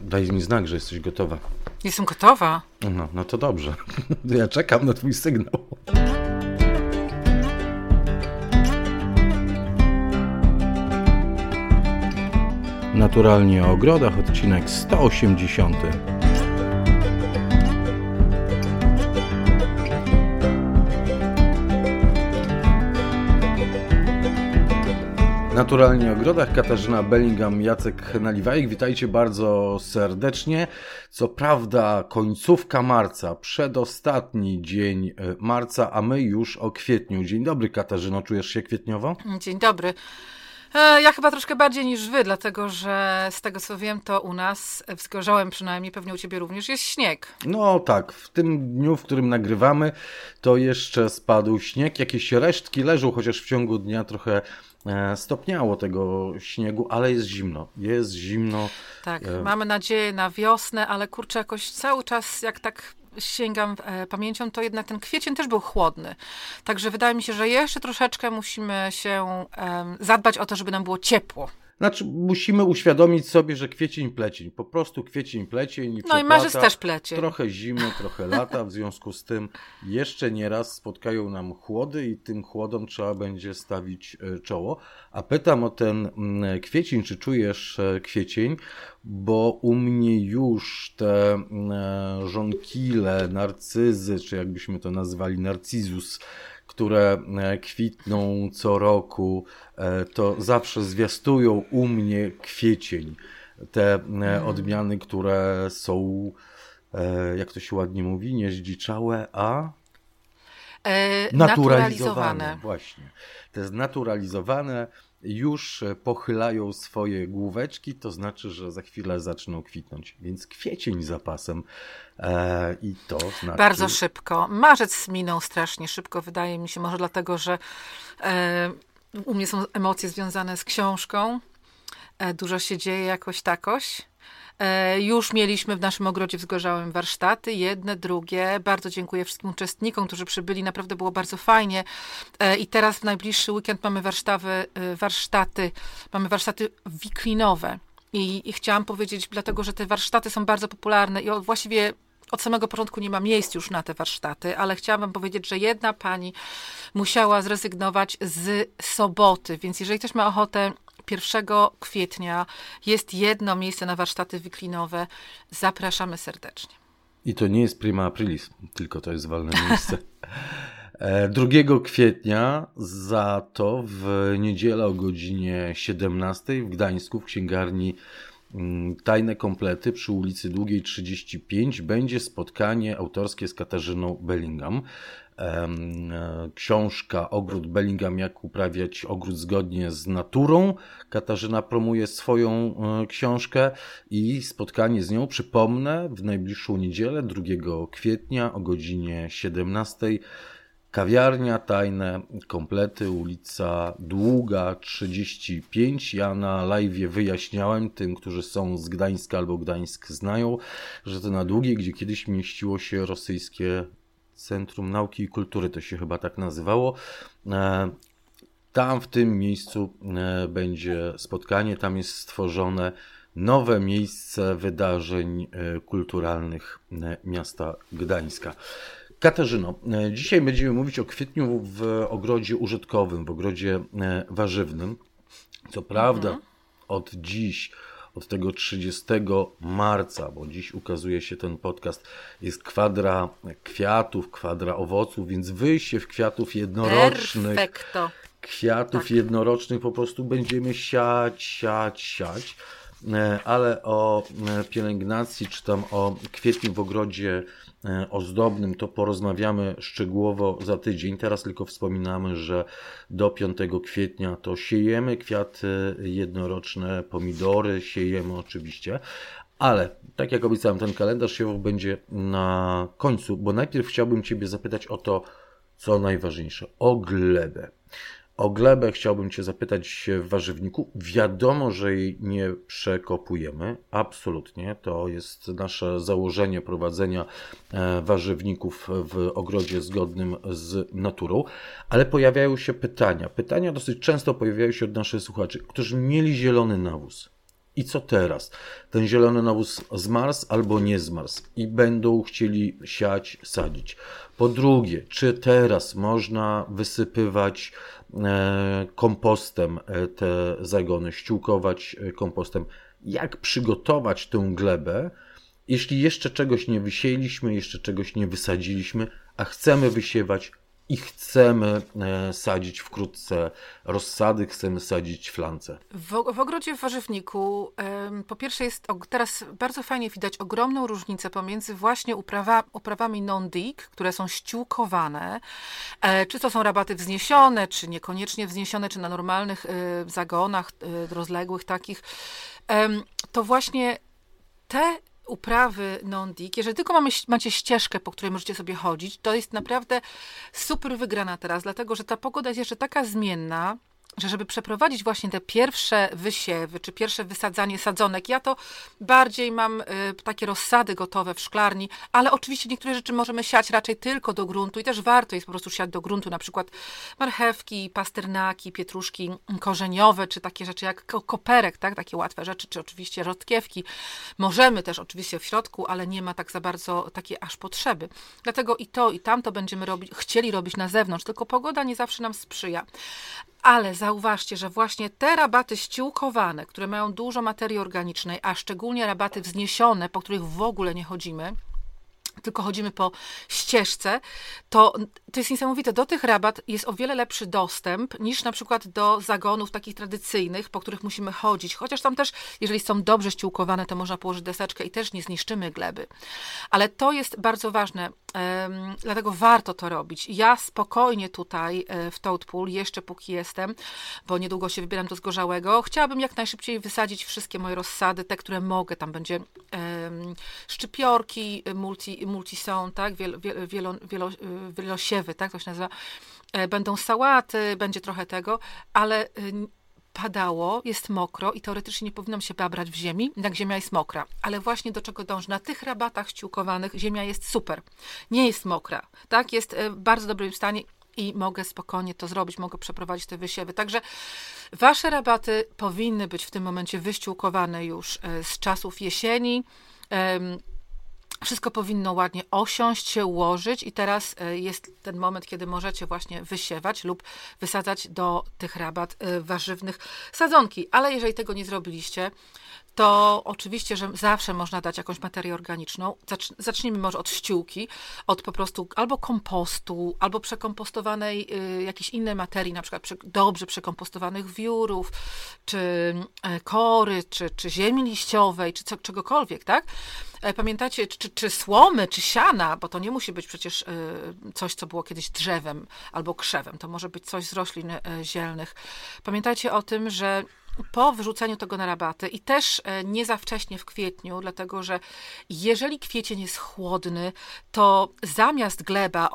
Daj mi znak, że jesteś gotowa. Jestem gotowa. No, no to dobrze. Ja czekam na twój sygnał. Naturalnie o ogrodach, odcinek 180. Naturalnie ogrodach, Katarzyna Bellingham, Jacek Naliwajek. Witajcie bardzo serdecznie. Co prawda końcówka marca, przedostatni dzień e, marca, a my już o kwietniu. Dzień dobry Katarzyno, czujesz się kwietniowo? Dzień dobry. E, Ja chyba troszkę bardziej niż wy, dlatego że z tego co wiem, to u nas, w Zgorzałem przynajmniej, pewnie u ciebie również, jest śnieg. No tak, w tym dniu, w którym nagrywamy, to jeszcze spadł śnieg. Jakieś resztki leżą, chociaż w ciągu dnia trochę e, stopniało tego śniegu, ale jest zimno. Jest zimno. Tak, E. mamy nadzieję na wiosnę, ale kurczę, jakoś cały czas, jak tak sięgam e, pamięcią, to jednak ten kwiecień też był chłodny. Także wydaje mi się, że jeszcze troszeczkę musimy się zadbać o to, żeby nam było ciepło. Znaczy, musimy uświadomić sobie, że kwiecień, plecień. Po prostu kwiecień, plecień. I No i marzec też plecie. Trochę zimy, trochę lata, w związku z tym jeszcze nie raz spotkają nam chłody i tym chłodom trzeba będzie stawić e, czoło. A pytam o ten mm, kwiecień, czy czujesz e, kwiecień, bo u mnie już te mm, e, żonkile, narcyzy, czy jakbyśmy to nazwali, narcyzus, które e, kwitną co roku, e, to zawsze zwiastują u mnie kwiecień. Te e, odmiany, które są, jak to się ładnie mówi, nie zdziczałe, a E, naturalizowane. Właśnie. Te znaturalizowane już e, pochylają swoje główeczki, to znaczy, że za chwilę zaczną kwitnąć. Więc kwiecień zapasem e, i to znaczy... Bardzo szybko. Marzec minął strasznie szybko, wydaje mi się, może dlatego, że e, u mnie są emocje związane z książką. E, dużo się dzieje jakoś takoś. E, już mieliśmy w naszym ogrodzie w warsztaty, jedne, drugie. Bardzo dziękuję wszystkim uczestnikom, którzy przybyli, naprawdę było bardzo fajnie. E, I teraz w najbliższy weekend mamy e, warsztaty, mamy warsztaty wiklinowe. I, I chciałam powiedzieć, dlatego że te warsztaty są bardzo popularne i właściwie od samego początku nie ma miejsc już na te warsztaty, ale chciałam wam powiedzieć, że jedna pani musiała zrezygnować z soboty, więc jeżeli ktoś ma ochotę 1 kwietnia jest jedno miejsce na warsztaty wiklinowe, zapraszamy serdecznie. I to nie jest prima aprilis, tylko to jest wolne miejsce. E, 2 kwietnia za to w niedzielę o godzinie 17 w Gdańsku w księgarni mm, Tajne Komplety przy ulicy Długiej 35 będzie spotkanie autorskie z Katarzyną Bellingham. Książka Ogród Bellingham, jak uprawiać ogród zgodnie z naturą. Katarzyna promuje swoją e, książkę i spotkanie z nią, przypomnę, w najbliższą niedzielę, 2 kwietnia o godzinie 17. Kawiarnia, tajne komplety, ulica Długa 35. Ja na live wyjaśniałem tym, którzy są z Gdańska albo Gdańsk znają, że to na Długiej, gdzie kiedyś mieściło się rosyjskie Centrum Nauki i Kultury, to się chyba tak nazywało. E, Tam w tym miejscu e, będzie spotkanie, tam jest stworzone nowe miejsce wydarzeń e, kulturalnych miasta Gdańska. Katarzyno, dzisiaj będziemy mówić o kwietniu w ogrodzie użytkowym, w ogrodzie warzywnym. Co prawda, od dziś, od tego 30 marca, bo dziś ukazuje się ten podcast, jest kwadra kwiatów, kwadra owoców, więc wyjście w kwiatów jednorocznych Perfekto. kwiatów jednorocznych po prostu będziemy siać, siać, siać. E, Ale o e, pielęgnacji, czy tam o kwietniu w ogrodzie ozdobnym, to porozmawiamy szczegółowo za tydzień. Teraz tylko wspominamy, że do 5 kwietnia to siejemy kwiaty jednoroczne, pomidory siejemy oczywiście. Ale tak jak obiecałem, ten kalendarz siewów będzie na końcu, bo najpierw chciałbym Ciebie zapytać o to, co najważniejsze, o glebę. O glebę chciałbym Cię zapytać w warzywniku. Wiadomo, że jej nie przekopujemy, absolutnie. To jest nasze założenie prowadzenia e, warzywników w ogrodzie zgodnym z naturą, ale pojawiają się pytania. Pytania dosyć często pojawiają się od naszych słuchaczy, którzy mieli zielony nawóz I co teraz? Ten zielony nawóz zmarzł albo nie zmarzł i będą chcieli siać, sadzić. Po drugie, czy teraz można wysypywać kompostem e, te zagony, ściółkować e, kompostem? Jak przygotować tę glebę, jeśli jeszcze czegoś nie wysieliśmy, jeszcze czegoś nie wysadziliśmy, a chcemy wysiewać i chcemy e, sadzić wkrótce rozsady, chcemy sadzić flance. W, w ogrodzie w warzywniku po pierwsze jest teraz bardzo fajnie widać ogromną różnicę pomiędzy właśnie uprawa, uprawami non-dig, które są ściółkowane, e, czy to są rabaty wzniesione, czy niekoniecznie wzniesione, czy na normalnych e, zagonach rozległych takich, to właśnie te uprawy non-dig, jeżeli tylko mamy, macie ścieżkę, po której możecie sobie chodzić, to jest naprawdę super wygrana teraz, dlatego że ta pogoda jest jeszcze taka zmienna, że żeby przeprowadzić właśnie te pierwsze wysiewy, czy pierwsze wysadzanie sadzonek, ja to bardziej mam y, takie rozsady gotowe w szklarni, ale oczywiście niektóre rzeczy możemy siać raczej tylko do gruntu i też warto jest po prostu siać do gruntu, na przykład marchewki, pasternaki, pietruszki korzeniowe, czy takie rzeczy jak koperek, tak, takie łatwe rzeczy, czy oczywiście rzodkiewki. Możemy też oczywiście w środku, ale nie ma tak za bardzo takiej aż potrzeby. Dlatego i to, i tamto będziemy robić, chcieli robić na zewnątrz, tylko pogoda nie zawsze nam sprzyja. Ale zauważcie, że właśnie te rabaty ściółkowane, które mają dużo materii organicznej, a szczególnie rabaty wzniesione, po których w ogóle nie chodzimy, tylko chodzimy po ścieżce, to, to jest niesamowite. Do tych rabat jest o wiele lepszy dostęp niż na przykład do zagonów takich tradycyjnych, po których musimy chodzić. Chociaż tam też, jeżeli są dobrze ściółkowane, to można położyć deseczkę i też nie zniszczymy gleby. Ale to jest bardzo ważne, dlatego warto to robić. Ja spokojnie tutaj e, w Toadpool, jeszcze póki jestem, bo niedługo się wybieram do Zgorzałego, chciałabym jak najszybciej wysadzić wszystkie moje rozsady, te, które mogę. Tam będzie szczypiorki, multi, multi są, tak, wielo, wielo, wielo, wielosiewy, tak, to się nazywa. E, będą sałaty, będzie trochę tego, ale y, padało, jest mokro i teoretycznie nie powinnam się babrać w ziemi, jak ziemia jest mokra. Ale właśnie do czego dążę? Na tych rabatach ściółkowanych ziemia jest super. Nie jest mokra, tak? Jest e, w bardzo dobrym stanie i mogę spokojnie to zrobić, mogę przeprowadzić te wysiewy. Także wasze rabaty powinny być w tym momencie wyściółkowane już e, z czasów jesieni. Wszystko powinno ładnie osiąść się, ułożyć i teraz e, jest ten moment, kiedy możecie właśnie wysiewać lub wysadzać do tych rabat e, warzywnych sadzonki. Ale jeżeli tego nie zrobiliście, to oczywiście, że zawsze można dać jakąś materię organiczną. Zacznijmy może od ściółki, od po prostu albo kompostu, albo przekompostowanej y, jakiejś innej materii, na przykład przy, dobrze przekompostowanych wiórów, czy y, kory, czy, czy ziemi liściowej, czy co, czegokolwiek, tak? E, pamiętacie, czy, czy słomy, czy siana, bo to nie musi być przecież y, coś, co było kiedyś drzewem albo krzewem, to może być coś z roślin y, zielnych. Pamiętajcie o tym, że po wyrzuceniu tego na rabaty i też e, nie za wcześnie w kwietniu, dlatego że jeżeli kwiecień jest chłodny, to zamiast gleba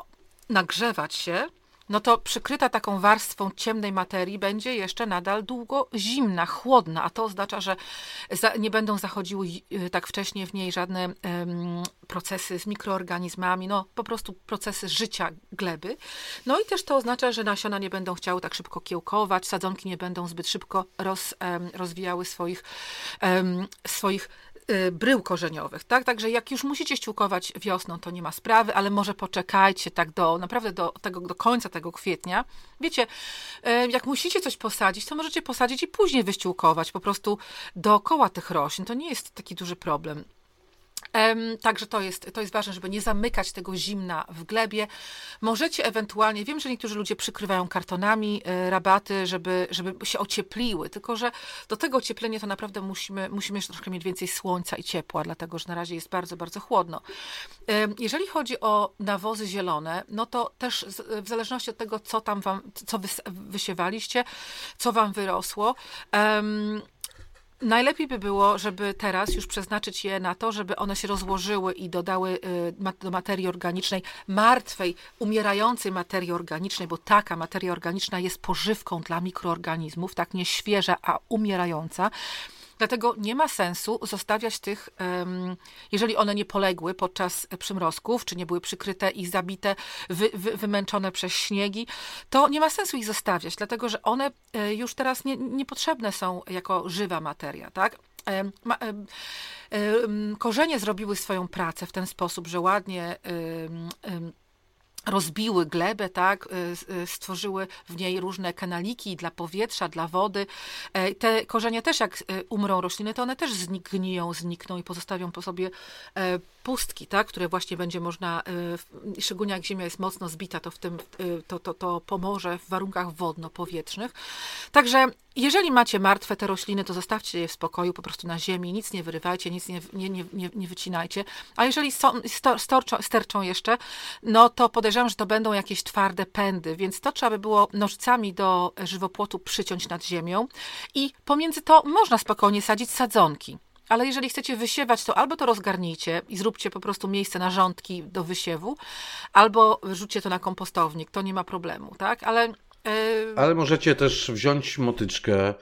nagrzewać się, no to przykryta taką warstwą ciemnej materii będzie jeszcze nadal długo zimna, chłodna, a to oznacza, że nie będą zachodziły y, tak wcześnie w niej żadne um, procesy z mikroorganizmami, no po prostu procesy życia gleby. No i też to oznacza, że nasiona nie będą chciały tak szybko kiełkować, sadzonki nie będą zbyt szybko roz, um, rozwijały swoich, um, swoich brył korzeniowych, tak? Także jak już musicie ściółkować wiosną, to nie ma sprawy, ale może poczekajcie tak do, naprawdę do, tego, do końca tego kwietnia. Wiecie, y, jak musicie coś posadzić, to możecie posadzić i później wyściółkować po prostu dookoła tych roślin. To nie jest taki duży problem. Także to jest, to jest ważne, żeby nie zamykać tego zimna w glebie. Możecie ewentualnie, wiem, że niektórzy ludzie przykrywają kartonami e, rabaty, żeby, żeby się ociepliły, tylko że do tego ocieplenia to naprawdę musimy, musimy jeszcze troszkę mieć więcej słońca i ciepła, dlatego że na razie jest bardzo, bardzo chłodno. Jeżeli chodzi o nawozy zielone, no to też w zależności od tego, co tam wam, co wysiewaliście, co wam wyrosło, Najlepiej by było, żeby teraz już przeznaczyć je na to, żeby one się rozłożyły i dodały y, do materii organicznej, martwej, umierającej materii organicznej, bo taka materia organiczna jest pożywką dla mikroorganizmów, tak nie świeża, a umierająca. Dlatego nie ma sensu zostawiać tych, jeżeli one nie poległy podczas przymrozków, czy nie były przykryte i zabite, wy, wy, wymęczone przez śniegi, to nie ma sensu ich zostawiać, dlatego że one e, już teraz nie, niepotrzebne są jako żywa materia, tak? korzenie zrobiły swoją pracę w ten sposób, że ładnie rozbiły glebę, tak, y, y, stworzyły w niej różne kanaliki dla powietrza, dla wody. E, te korzenie też, jak y, umrą rośliny, to one też zgniją, znikną i pozostawią po sobie e, pustki, tak, które właśnie będzie można, szczególnie jak ziemia jest mocno zbita, to w tym to, to, to pomoże w warunkach wodno-powietrznych. Także jeżeli macie martwe te rośliny, to zostawcie je w spokoju, po prostu na ziemi, nic nie wyrywajcie, nic nie, nie, nie, nie wycinajcie. A jeżeli są, storczą, sterczą jeszcze, no to podejrzewam, że to będą jakieś twarde pędy, więc to trzeba by było nożcami do żywopłotu przyciąć nad ziemią i pomiędzy to można spokojnie sadzić sadzonki. Ale jeżeli chcecie wysiewać, to albo to rozgarnijcie i zróbcie po prostu miejsce na rządki do wysiewu, albo rzućcie to na kompostownik, to nie ma problemu, tak? Ale ale możecie też wziąć motyczkę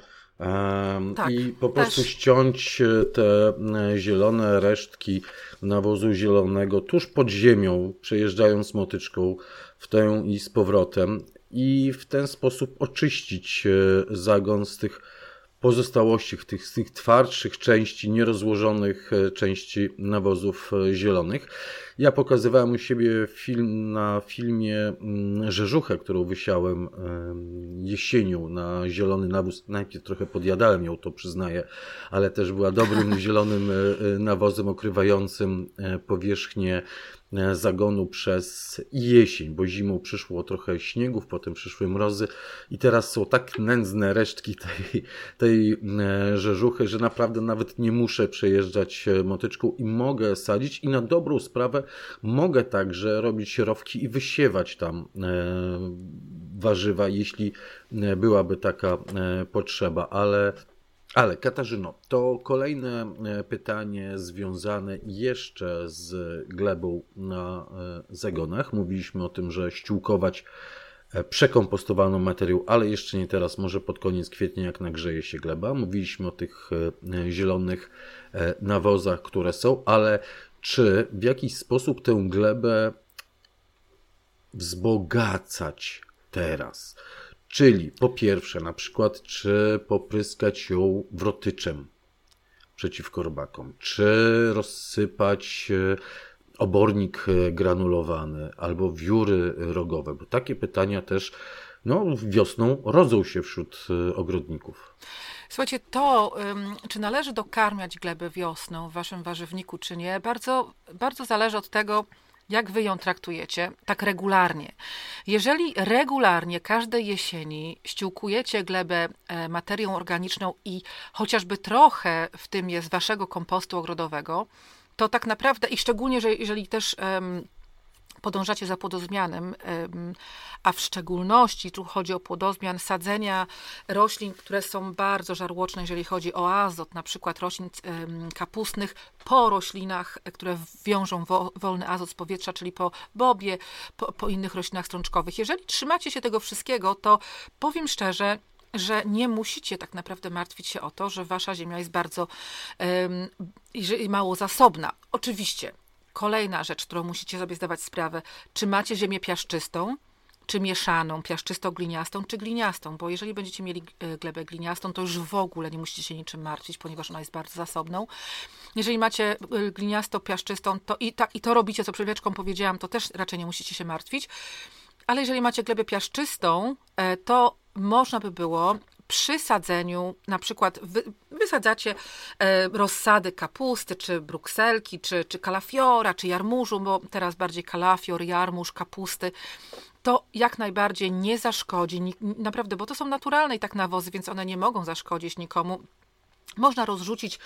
tak, i po prostu też. ściąć e, te e, zielone resztki nawozu zielonego tuż pod ziemią, przejeżdżając motyczką w tę i z powrotem i w ten sposób oczyścić e, zagon z tych pozostałości, tych, z tych twardszych części, nierozłożonych części nawozów zielonych. Ja pokazywałem u siebie film na filmie mm, Rzeżuchę, którą wysiałem jesienią na zielony nawóz. Najpierw trochę podjadałem ją, to przyznaję, ale też była dobrym zielonym e, e, nawozem okrywającym e, powierzchnię zagonu przez jesień, bo zimą przyszło trochę śniegów, potem przyszły mrozy i teraz są tak nędzne resztki tej, tej rzeżuchy, że naprawdę nawet nie muszę przejeżdżać motyczką i mogę sadzić i na dobrą sprawę mogę także robić rowki i wysiewać tam warzywa, jeśli byłaby taka potrzeba, ale ale Katarzyno, to kolejne e, pytanie związane jeszcze z glebą na e, zagonach. Mówiliśmy o tym, że ściółkować e, przekompostowaną materiał, ale jeszcze nie teraz, może pod koniec kwietnia, jak nagrzeje się gleba. Mówiliśmy o tych zielonych nawozach, które są, ale czy w jakiś sposób tę glebę wzbogacać teraz? Czyli po pierwsze, na przykład, czy popryskać ją wrotyczem przeciwko robakom, czy rozsypać e, obornik e, granulowany albo wióry rogowe, bo takie pytania też no, wiosną rodzą się wśród e, ogrodników. Słuchajcie, to, czy należy dokarmiać glebę wiosną w waszym warzywniku, czy nie, bardzo, bardzo zależy od tego, jak wy ją traktujecie, tak regularnie. Jeżeli regularnie każdej jesieni ściółkujecie glebę e, materią organiczną i chociażby trochę w tym jest waszego kompostu ogrodowego, to tak naprawdę, i szczególnie, że jeżeli też um, podążacie za płodozmianem, a w szczególności tu chodzi o płodozmian sadzenia roślin, które są bardzo żarłoczne, jeżeli chodzi o azot, na przykład roślin kapustnych po roślinach, które wiążą wolny azot z powietrza, czyli po bobie, po, po innych roślinach strączkowych. Jeżeli trzymacie się tego wszystkiego, to powiem szczerze, że nie musicie tak naprawdę martwić się o to, że wasza ziemia jest bardzo um, mało zasobna. Oczywiście Kolejna rzecz, którą musicie sobie zdawać sprawę, czy macie ziemię piaszczystą, czy mieszaną, piaszczysto-gliniastą, czy gliniastą, bo jeżeli będziecie mieli e, glebę gliniastą, to już w ogóle nie musicie się niczym martwić, ponieważ ona jest bardzo zasobną. Jeżeli macie e, gliniasto-piaszczystą, to i, tak, i to robicie, co przed powiedziałam, to też raczej nie musicie się martwić. Ale jeżeli macie glebę piaszczystą, e, to można by było przy sadzeniu, na przykład wy, wysadzacie e, rozsady kapusty, czy brukselki, czy, czy kalafiora, czy jarmużu, bo teraz bardziej kalafior, jarmuż, kapusty, to jak najbardziej nie zaszkodzi, naprawdę, bo to są naturalne i tak nawozy, więc one nie mogą zaszkodzić nikomu. Można rozrzucić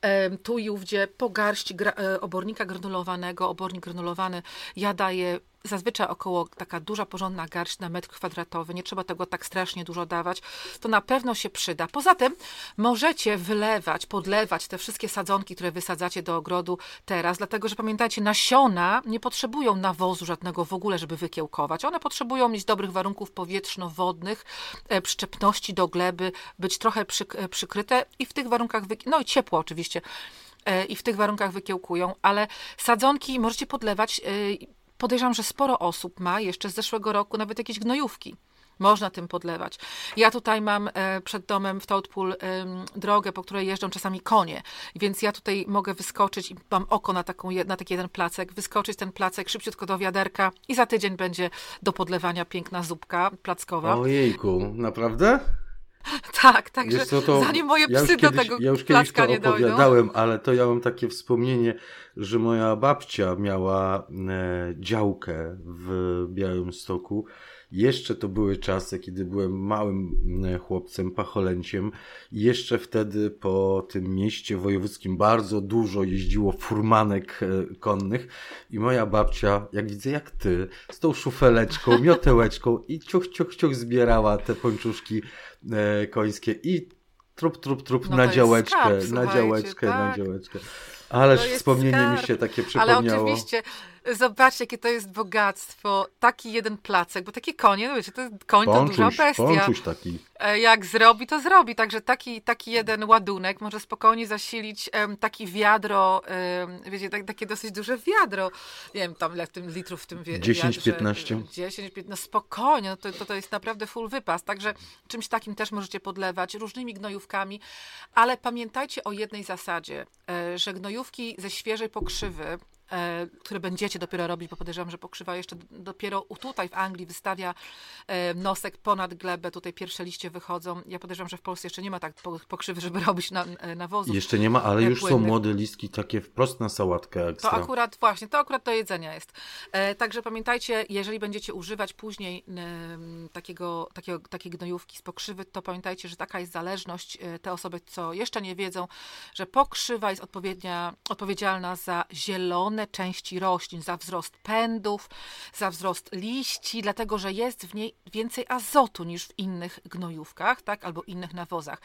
e, tu i ówdzie po garści e, obornika granulowanego. Obornik granulowany ja daję zazwyczaj około taka duża, porządna garść na metr kwadratowy, nie trzeba tego tak strasznie dużo dawać, to na pewno się przyda. Poza tym możecie wylewać, podlewać te wszystkie sadzonki, które wysadzacie do ogrodu teraz, dlatego że pamiętajcie, nasiona nie potrzebują nawozu żadnego w ogóle, żeby wykiełkować. One potrzebują mieć dobrych warunków powietrzno-wodnych, e, przyczepności do gleby, być trochę e, przykryte i w tych warunkach, no i ciepło oczywiście, e, i w tych warunkach wykiełkują, ale sadzonki możecie podlewać podejrzewam, że sporo osób ma jeszcze z zeszłego roku nawet jakieś gnojówki. Można tym podlewać. Ja tutaj mam e, przed domem w Toadpool drogę, po której jeżdżą czasami konie, więc ja tutaj mogę wyskoczyć i mam oko na, taką, na taki jeden placek, wyskoczyć ten placek szybciutko do wiaderka i za tydzień będzie do podlewania piękna zupka plackowa. Ojejku, naprawdę? Tak, także co, to zanim moje psy ja do kiedyś, tego ja już kiedyś to opowiadałem, ale to ja mam takie wspomnienie, że moja babcia miała e, działkę w Białymstoku jeszcze to były czasy, kiedy byłem małym e, chłopcem, pacholęciem. Jeszcze wtedy po tym mieście wojewódzkim bardzo dużo jeździło furmanek e, konnych. I moja babcia, jak widzę jak ty, z tą szufeleczką, miotełeczką i ciuch, ciuch, ciuch zbierała te pończuszki końskie i trup, trup, trup no na działeczkę, skarb, na działeczkę, tak? na działeczkę. Ależ wspomnienie skarb. mi się takie przypomniało. Ale oczywiście Zobaczcie, jakie to jest bogactwo. Taki jeden placek, bo takie konie, no wiecie, to koń pączuś, to duża bestia. Taki. E, jak zrobi, to zrobi. Także taki, taki jeden ładunek może spokojnie zasilić um, taki wiadro, um, wiecie, tak, takie dosyć duże wiadro. Nie wiem, tam ile w tym litrów w tym wiadrze. 10-15. 10-15, no spokojnie, no to, to, to jest naprawdę full wypas. Także czymś takim też możecie podlewać, różnymi gnojówkami, ale pamiętajcie o jednej zasadzie, e, że gnojówki ze świeżej pokrzywy, E, które będziecie dopiero robić, bo podejrzewam, że pokrzywa jeszcze dopiero tutaj w Anglii wystawia e, nosek ponad glebę, tutaj pierwsze liście wychodzą. Ja podejrzewam, że w Polsce jeszcze nie ma tak pokrzywy, żeby robić na, e, nawozów. Jeszcze nie ma, ale już płynnych. są młode listki takie wprost na sałatkę ekstra. To akurat, właśnie, to akurat do jedzenia jest. Także pamiętajcie, jeżeli będziecie używać później takiego, takiego, takiej gnojówki z pokrzywy, to pamiętajcie, że taka jest zależność. Te osoby, co jeszcze nie wiedzą, że pokrzywa jest odpowiednia, odpowiedzialna za zielone części roślin, za wzrost pędów, za wzrost liści, dlatego że jest w niej więcej azotu niż w innych gnojówkach, tak, albo innych nawozach.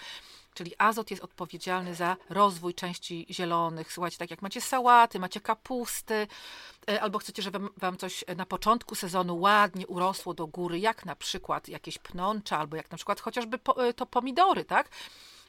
Czyli azot jest odpowiedzialny za rozwój części zielonych. Słuchajcie, tak jak macie sałaty, macie kapusty, e, albo chcecie, żeby wam coś na początku sezonu ładnie urosło do góry, jak na przykład jakieś pnącza, albo jak na przykład chociażby e, to pomidory, tak?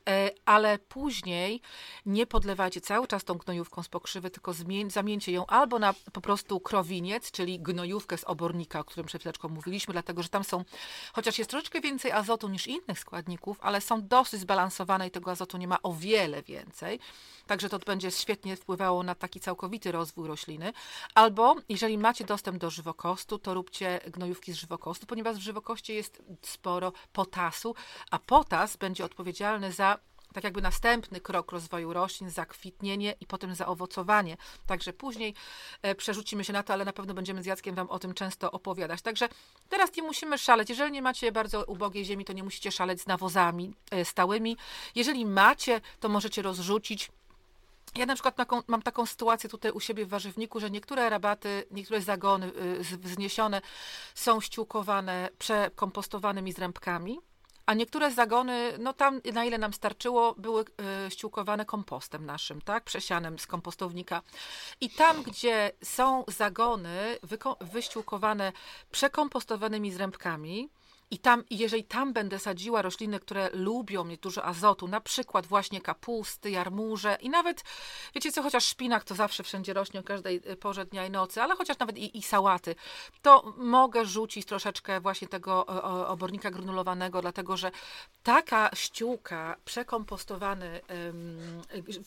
E, ale później nie podlewajcie cały czas tą gnojówką z pokrzywy, tylko zamieńcie ją albo na po prostu krowiniec, czyli gnojówkę z obornika, o którym przed chwileczką mówiliśmy, dlatego że tam są, chociaż jest troszeczkę więcej azotu niż innych składników, ale są dosyć zbalansowane i tego azotu nie ma o wiele więcej. Także to będzie świetnie wpływało na taki całkowity rozwój rośliny. Albo jeżeli macie dostęp do żywokostu, to róbcie gnojówki z żywokostu, ponieważ w żywokoście jest sporo potasu, a potas będzie odpowiedzialny za tak jakby następny krok rozwoju roślin, zakwitnienie i potem zaowocowanie. Także później e, przerzucimy się na to, ale na pewno będziemy z Jackiem Wam o tym często opowiadać. Także teraz nie musimy szaleć. Jeżeli nie macie bardzo ubogiej ziemi, to nie musicie szaleć z nawozami e, stałymi. Jeżeli macie, to możecie rozrzucić ja na przykład mam taką sytuację tutaj u siebie w warzywniku, że niektóre rabaty, niektóre zagony y, wzniesione są ściółkowane przekompostowanymi zrębkami, a niektóre zagony, no tam na ile nam starczyło, były y, ściółkowane kompostem naszym, tak, przesianem z kompostownika. I tam, gdzie są zagony wyściółkowane przekompostowanymi zrębkami, i tam, jeżeli tam będę sadziła rośliny, które lubią mieć dużo azotu, na przykład właśnie kapusty, jarmuże i nawet, wiecie co, chociaż szpinak to zawsze wszędzie rośnie o każdej y, porze dnia i nocy, ale chociaż nawet i, i sałaty, to mogę rzucić troszeczkę właśnie tego obornika granulowanego, dlatego że taka ściółka, przekompostowane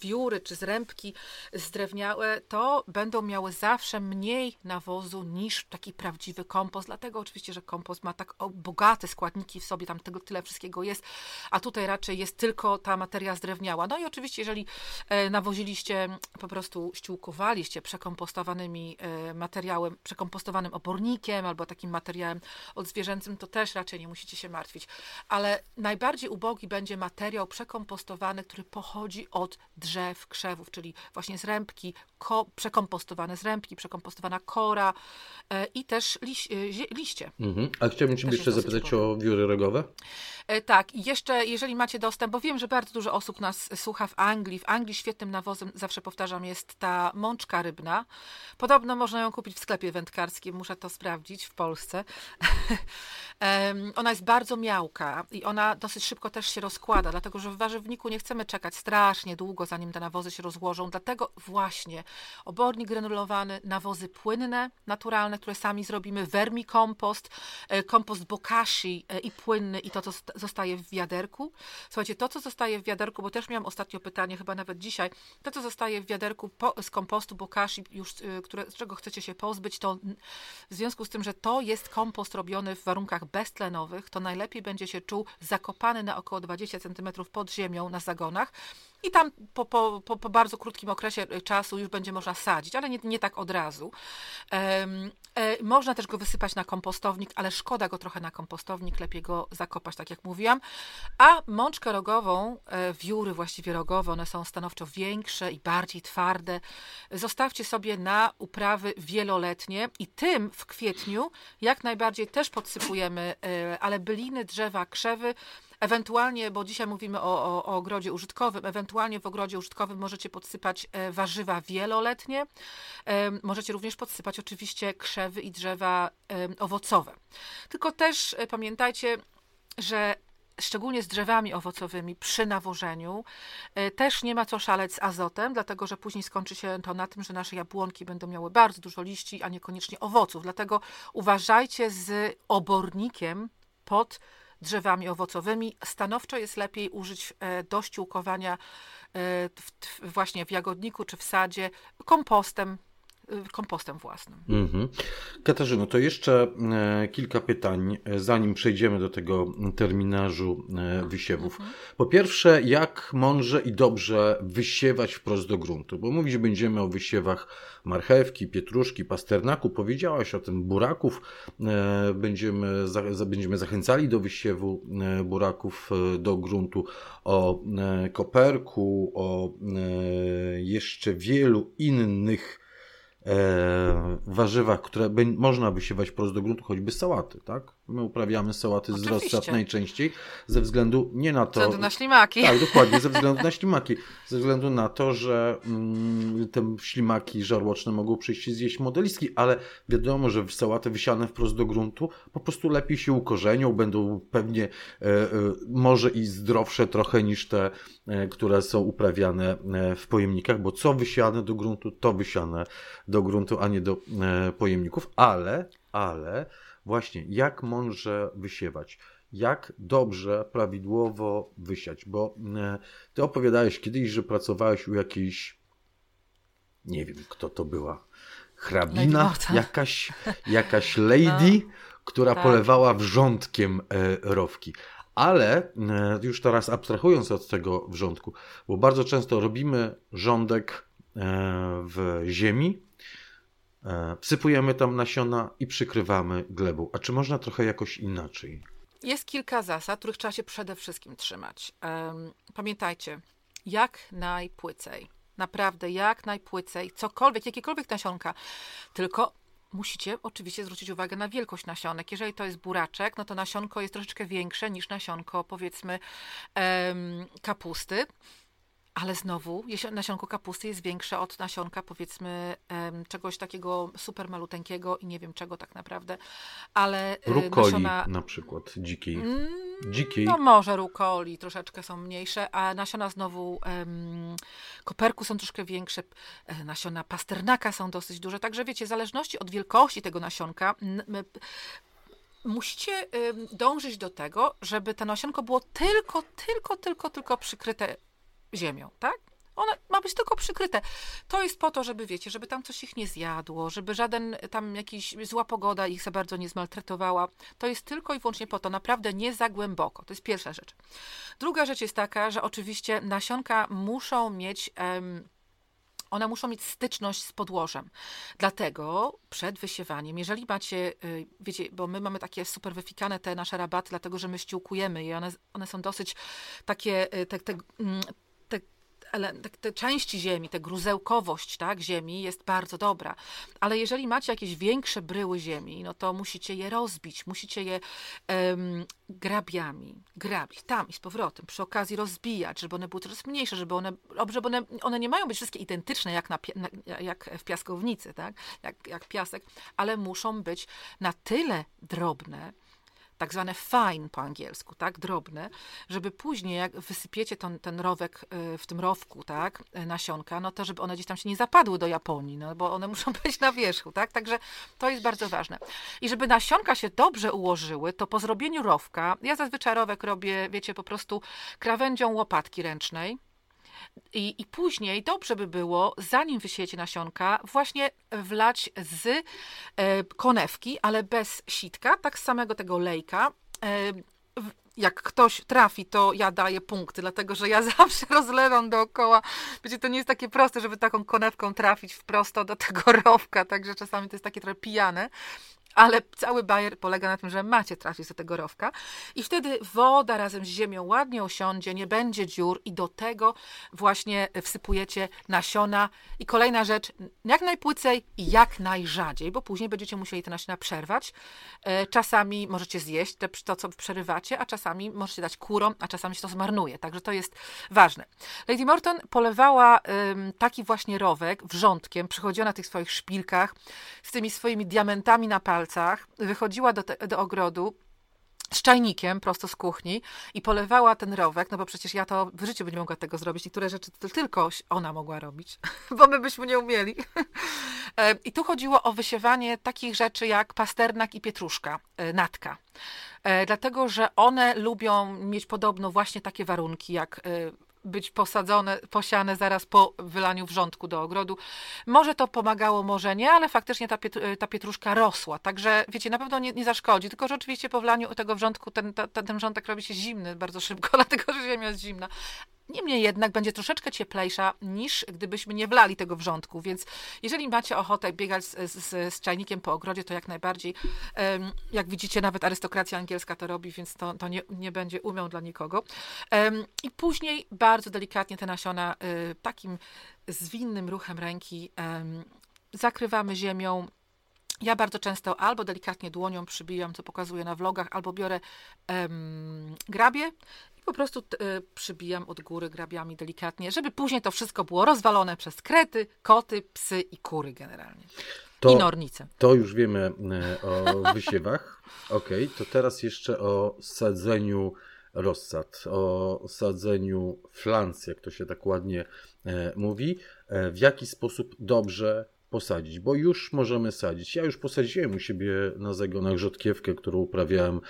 wióry czy zrębki zdrewniałe, to będą miały zawsze mniej nawozu niż taki prawdziwy kompost, dlatego oczywiście, że kompost ma tak bogaty te składniki w sobie, tam tego tyle wszystkiego jest, a tutaj raczej jest tylko ta materia zdrewniała. No i oczywiście, jeżeli e, nawoziliście, po prostu ściółkowaliście przekompostowanymi e, materiałem, przekompostowanym obornikiem albo takim materiałem odzwierzęcym, to też raczej nie musicie się martwić. Ale najbardziej ubogi będzie materiał przekompostowany, który pochodzi od drzew, krzewów, czyli właśnie zrębki, ko, przekompostowane zrębki, przekompostowana kora e, i też liś, liście. Mhm. A chciałbym Cię jeszcze zapytać, Chodzi o wióry rogowe? E, tak, i jeszcze jeżeli macie dostęp, bo wiem, że bardzo dużo osób nas słucha w Anglii. W Anglii świetnym nawozem, zawsze powtarzam, jest ta mączka rybna. Podobno można ją kupić w sklepie wędkarskim, muszę to sprawdzić w Polsce. ona jest bardzo miałka i ona dosyć szybko też się rozkłada, dlatego że w warzywniku nie chcemy czekać strasznie długo, zanim te nawozy się rozłożą. Dlatego właśnie obornik granulowany, nawozy płynne, naturalne, które sami zrobimy, vermikompost, e, kompost bokashi, bokashi e, i płynny i to, co zostaje w wiaderku. Słuchajcie, to, co zostaje w wiaderku, bo też miałam ostatnio pytanie, chyba nawet dzisiaj, to, co zostaje w wiaderku po, z kompostu bokashi, już, e, które, z czego chcecie się pozbyć, to w związku z tym, że to jest kompost robiony w warunkach beztlenowych, to najlepiej będzie się czuł zakopany na około 20 cm pod ziemią na zagonach, i tam po, po, po, po, bardzo krótkim okresie e, czasu już będzie można sadzić, ale nie, nie tak od razu. Um, e, można też go wysypać na kompostownik, ale szkoda go trochę na kompostownik, lepiej go zakopać, tak jak mówiłam. A mączkę rogową, e, wióry właściwie rogowe, one są stanowczo większe i bardziej twarde. Zostawcie sobie na uprawy wieloletnie i tym w kwietniu jak najbardziej też podsypujemy, e, ale byliny, drzewa, krzewy, Ewentualnie, bo dzisiaj mówimy o, o, o ogrodzie użytkowym, ewentualnie w ogrodzie użytkowym możecie podsypać e, warzywa wieloletnie. E, możecie również podsypać oczywiście krzewy i drzewa e, owocowe. Tylko też pamiętajcie, że szczególnie z drzewami owocowymi przy nawożeniu, też nie ma co szaleć z azotem, dlatego że później skończy się to na tym, że nasze jabłonki będą miały bardzo dużo liści, a niekoniecznie owoców. Dlatego uważajcie z obornikiem pod drzewami owocowymi. Stanowczo jest lepiej użyć e, do ściółkowania e, właśnie w jagodniku czy w sadzie kompostem kompostem własnym. Mhm. Katarzyno, to jeszcze e, kilka pytań, e, zanim przejdziemy do tego terminarzu e, wysiewów. Mhm. Po pierwsze, jak mądrze i dobrze wysiewać wprost do gruntu? Bo mówić będziemy o wysiewach marchewki, pietruszki, pasternaku. Powiedziałaś o tym buraków. Będziemy, będziemy zachęcali do wysiewu buraków do gruntu, o koperku, o jeszcze wielu innych e, warzywach, które by, można wysiewać prosto do gruntu, choćby sałaty, tak? My uprawiamy sałaty z rozsad najczęściej ze względu nie na to... Ze względu na ślimaki. Tak, dokładnie, ze względu na ślimaki. Ze względu na to, że mm, te ślimaki żarłoczne mogą przyjść i zjeść modelistki, ale wiadomo, że sałaty wysiane wprost do gruntu po prostu lepiej się ukorzenią, będą pewnie e, e, może i zdrowsze trochę niż te, e, które są uprawiane e, w pojemnikach, bo co wysiane do gruntu, to wysiane do gruntu, a nie do e, pojemników, ale, ale właśnie jak mądrze wysiewać, jak dobrze, prawidłowo wysiać, bo e, ty opowiadałeś kiedyś, że pracowałeś u jakiejś, nie wiem kto to była, hrabina, jakaś, jakaś lady, no, która tak. polewała wrzątkiem e, rowki. Ale e, już teraz abstrahując od tego wrzątku, bo bardzo często robimy rządek w ziemi, wsypujemy tam nasiona i przykrywamy glebą. A czy można trochę jakoś inaczej? Jest kilka zasad, których trzeba się przede wszystkim trzymać. Pamiętajcie, jak najpłycej. Naprawdę jak najpłycej, cokolwiek, jakiekolwiek nasionka. Tylko musicie oczywiście zwrócić uwagę na wielkość nasionek. Jeżeli to jest buraczek, no to nasionko jest troszeczkę większe niż nasionko, powiedzmy, kapusty. Ale znowu nasionko kapusty jest większe od nasionka powiedzmy czegoś takiego super maluteńkiego i nie wiem czego tak naprawdę, ale e, rukoli nasiona... na przykład dzikiej. Mm, dzikiej. No może rukoli troszeczkę są mniejsze, a nasiona znowu um, koperku są troszkę większe, e, nasiona pasternaka są dosyć duże, także wiecie, w zależności od wielkości tego nasionka musicie dążyć do tego, żeby to nasionko było tylko, tylko, tylko, tylko przykryte ziemią, tak? One ma być tylko przykryte. To jest po to, żeby wiecie, żeby tam coś ich nie zjadło, żeby żaden tam jakiś zła pogoda ich za bardzo nie zmaltretowała. To jest tylko i wyłącznie po to, naprawdę nie za głęboko. To jest pierwsza rzecz. Druga rzecz jest taka, że oczywiście nasionka muszą mieć. Um, one muszą mieć styczność z podłożem. Dlatego przed wysiewaniem, jeżeli macie, y, wiecie, bo my mamy takie super wyfikane te nasze rabaty, dlatego że my ściółkujemy i one, one są dosyć takie, y, te, te, mm, ale te części ziemi, ta gruzełkowość tak, ziemi jest bardzo dobra. Ale jeżeli macie jakieś większe bryły ziemi, no to musicie je rozbić, musicie je um, grabiami grabić tam i z powrotem, przy okazji rozbijać, żeby one były coraz mniejsze, żeby one, żeby one, one nie mają być wszystkie identyczne jak, na, jak w piaskownicy, tak? jak, jak piasek, ale muszą być na tyle drobne, tak zwane fine po angielsku, tak, drobne, żeby później jak wysypiecie ten, ten rowek y, w tym rowku, tak, y, nasionka, no to żeby one gdzieś tam się nie zapadły do Japonii, no bo one muszą być na wierzchu, tak, także to jest bardzo ważne. I żeby nasionka się dobrze ułożyły, to po zrobieniu rowka, ja zazwyczaj rowek robię, wiecie, po prostu krawędzią łopatki ręcznej, i, I później dobrze by było, zanim wysiejecie nasionka, właśnie wlać z e, konewki, ale bez sitka, tak samego tego lejka. E, jak ktoś trafi, to ja daję punkty, dlatego że ja zawsze rozlewam dookoła. Wiecie, to nie jest takie proste, żeby taką konewką trafić wprost do tego rowka, także czasami to jest takie trochę pijane ale cały bajer polega na tym, że macie trafić do tego rowka i wtedy woda razem z ziemią ładnie osiądzie, nie będzie dziur i do tego właśnie wsypujecie nasiona. I kolejna rzecz, jak najpłycej i jak najrzadziej, bo później będziecie musieli te nasiona przerwać. E, czasami możecie zjeść to, co przerywacie, a czasami możecie dać kurom, a czasami się to zmarnuje. Także to jest ważne. Lady Morton polewała taki właśnie rowek wrzątkiem, przychodziła na tych swoich szpilkach z tymi swoimi diamentami na palcach, palcach, wychodziła do, te, do ogrodu, z czajnikiem prosto z kuchni i polewała ten rowek, no bo przecież ja to w życiu bym nie mogła tego zrobić. Niektóre rzeczy tylko ona mogła robić, bo my byśmy nie umieli. E, I tu chodziło o wysiewanie takich rzeczy jak pasternak i pietruszka, e, natka. E, dlatego, że one lubią mieć podobno właśnie takie warunki jak być posadzone, posiane zaraz po wylaniu wrzątku do ogrodu. Może to pomagało, może nie, ale faktycznie ta, ta pietruszka rosła. Także wiecie, na pewno nie, nie zaszkodzi, tylko że oczywiście po wlaniu tego wrzątku ten, ten, ten wrzątek robi się zimny bardzo szybko, dlatego że ziemia jest zimna. Niemniej jednak będzie troszeczkę cieplejsza niż gdybyśmy nie wlali tego wrzątku, więc jeżeli macie ochotę biegać z, z, z czajnikiem po ogrodzie, to jak najbardziej. Jak widzicie, nawet arystokracja angielska to robi, więc to, to nie, nie będzie umiał dla nikogo. I później bardzo delikatnie te nasiona y, takim zwinnym ruchem ręki zakrywamy ziemią, ja bardzo często albo delikatnie dłonią przybijam, co pokazuję na vlogach, albo biorę um, grabie i po prostu y, przybijam od góry grabiami delikatnie, żeby później to wszystko było rozwalone przez krety, koty, psy i kury generalnie. To, I nornice. To już wiemy e, o wysiewach. ok, to teraz jeszcze o sadzeniu rozsad, o sadzeniu flans, jak to się tak ładnie e, mówi. E, w jaki sposób dobrze posadzić, bo już możemy sadzić. Ja już posadziłem u siebie na zagonach rzodkiewkę, którą uprawiałem e,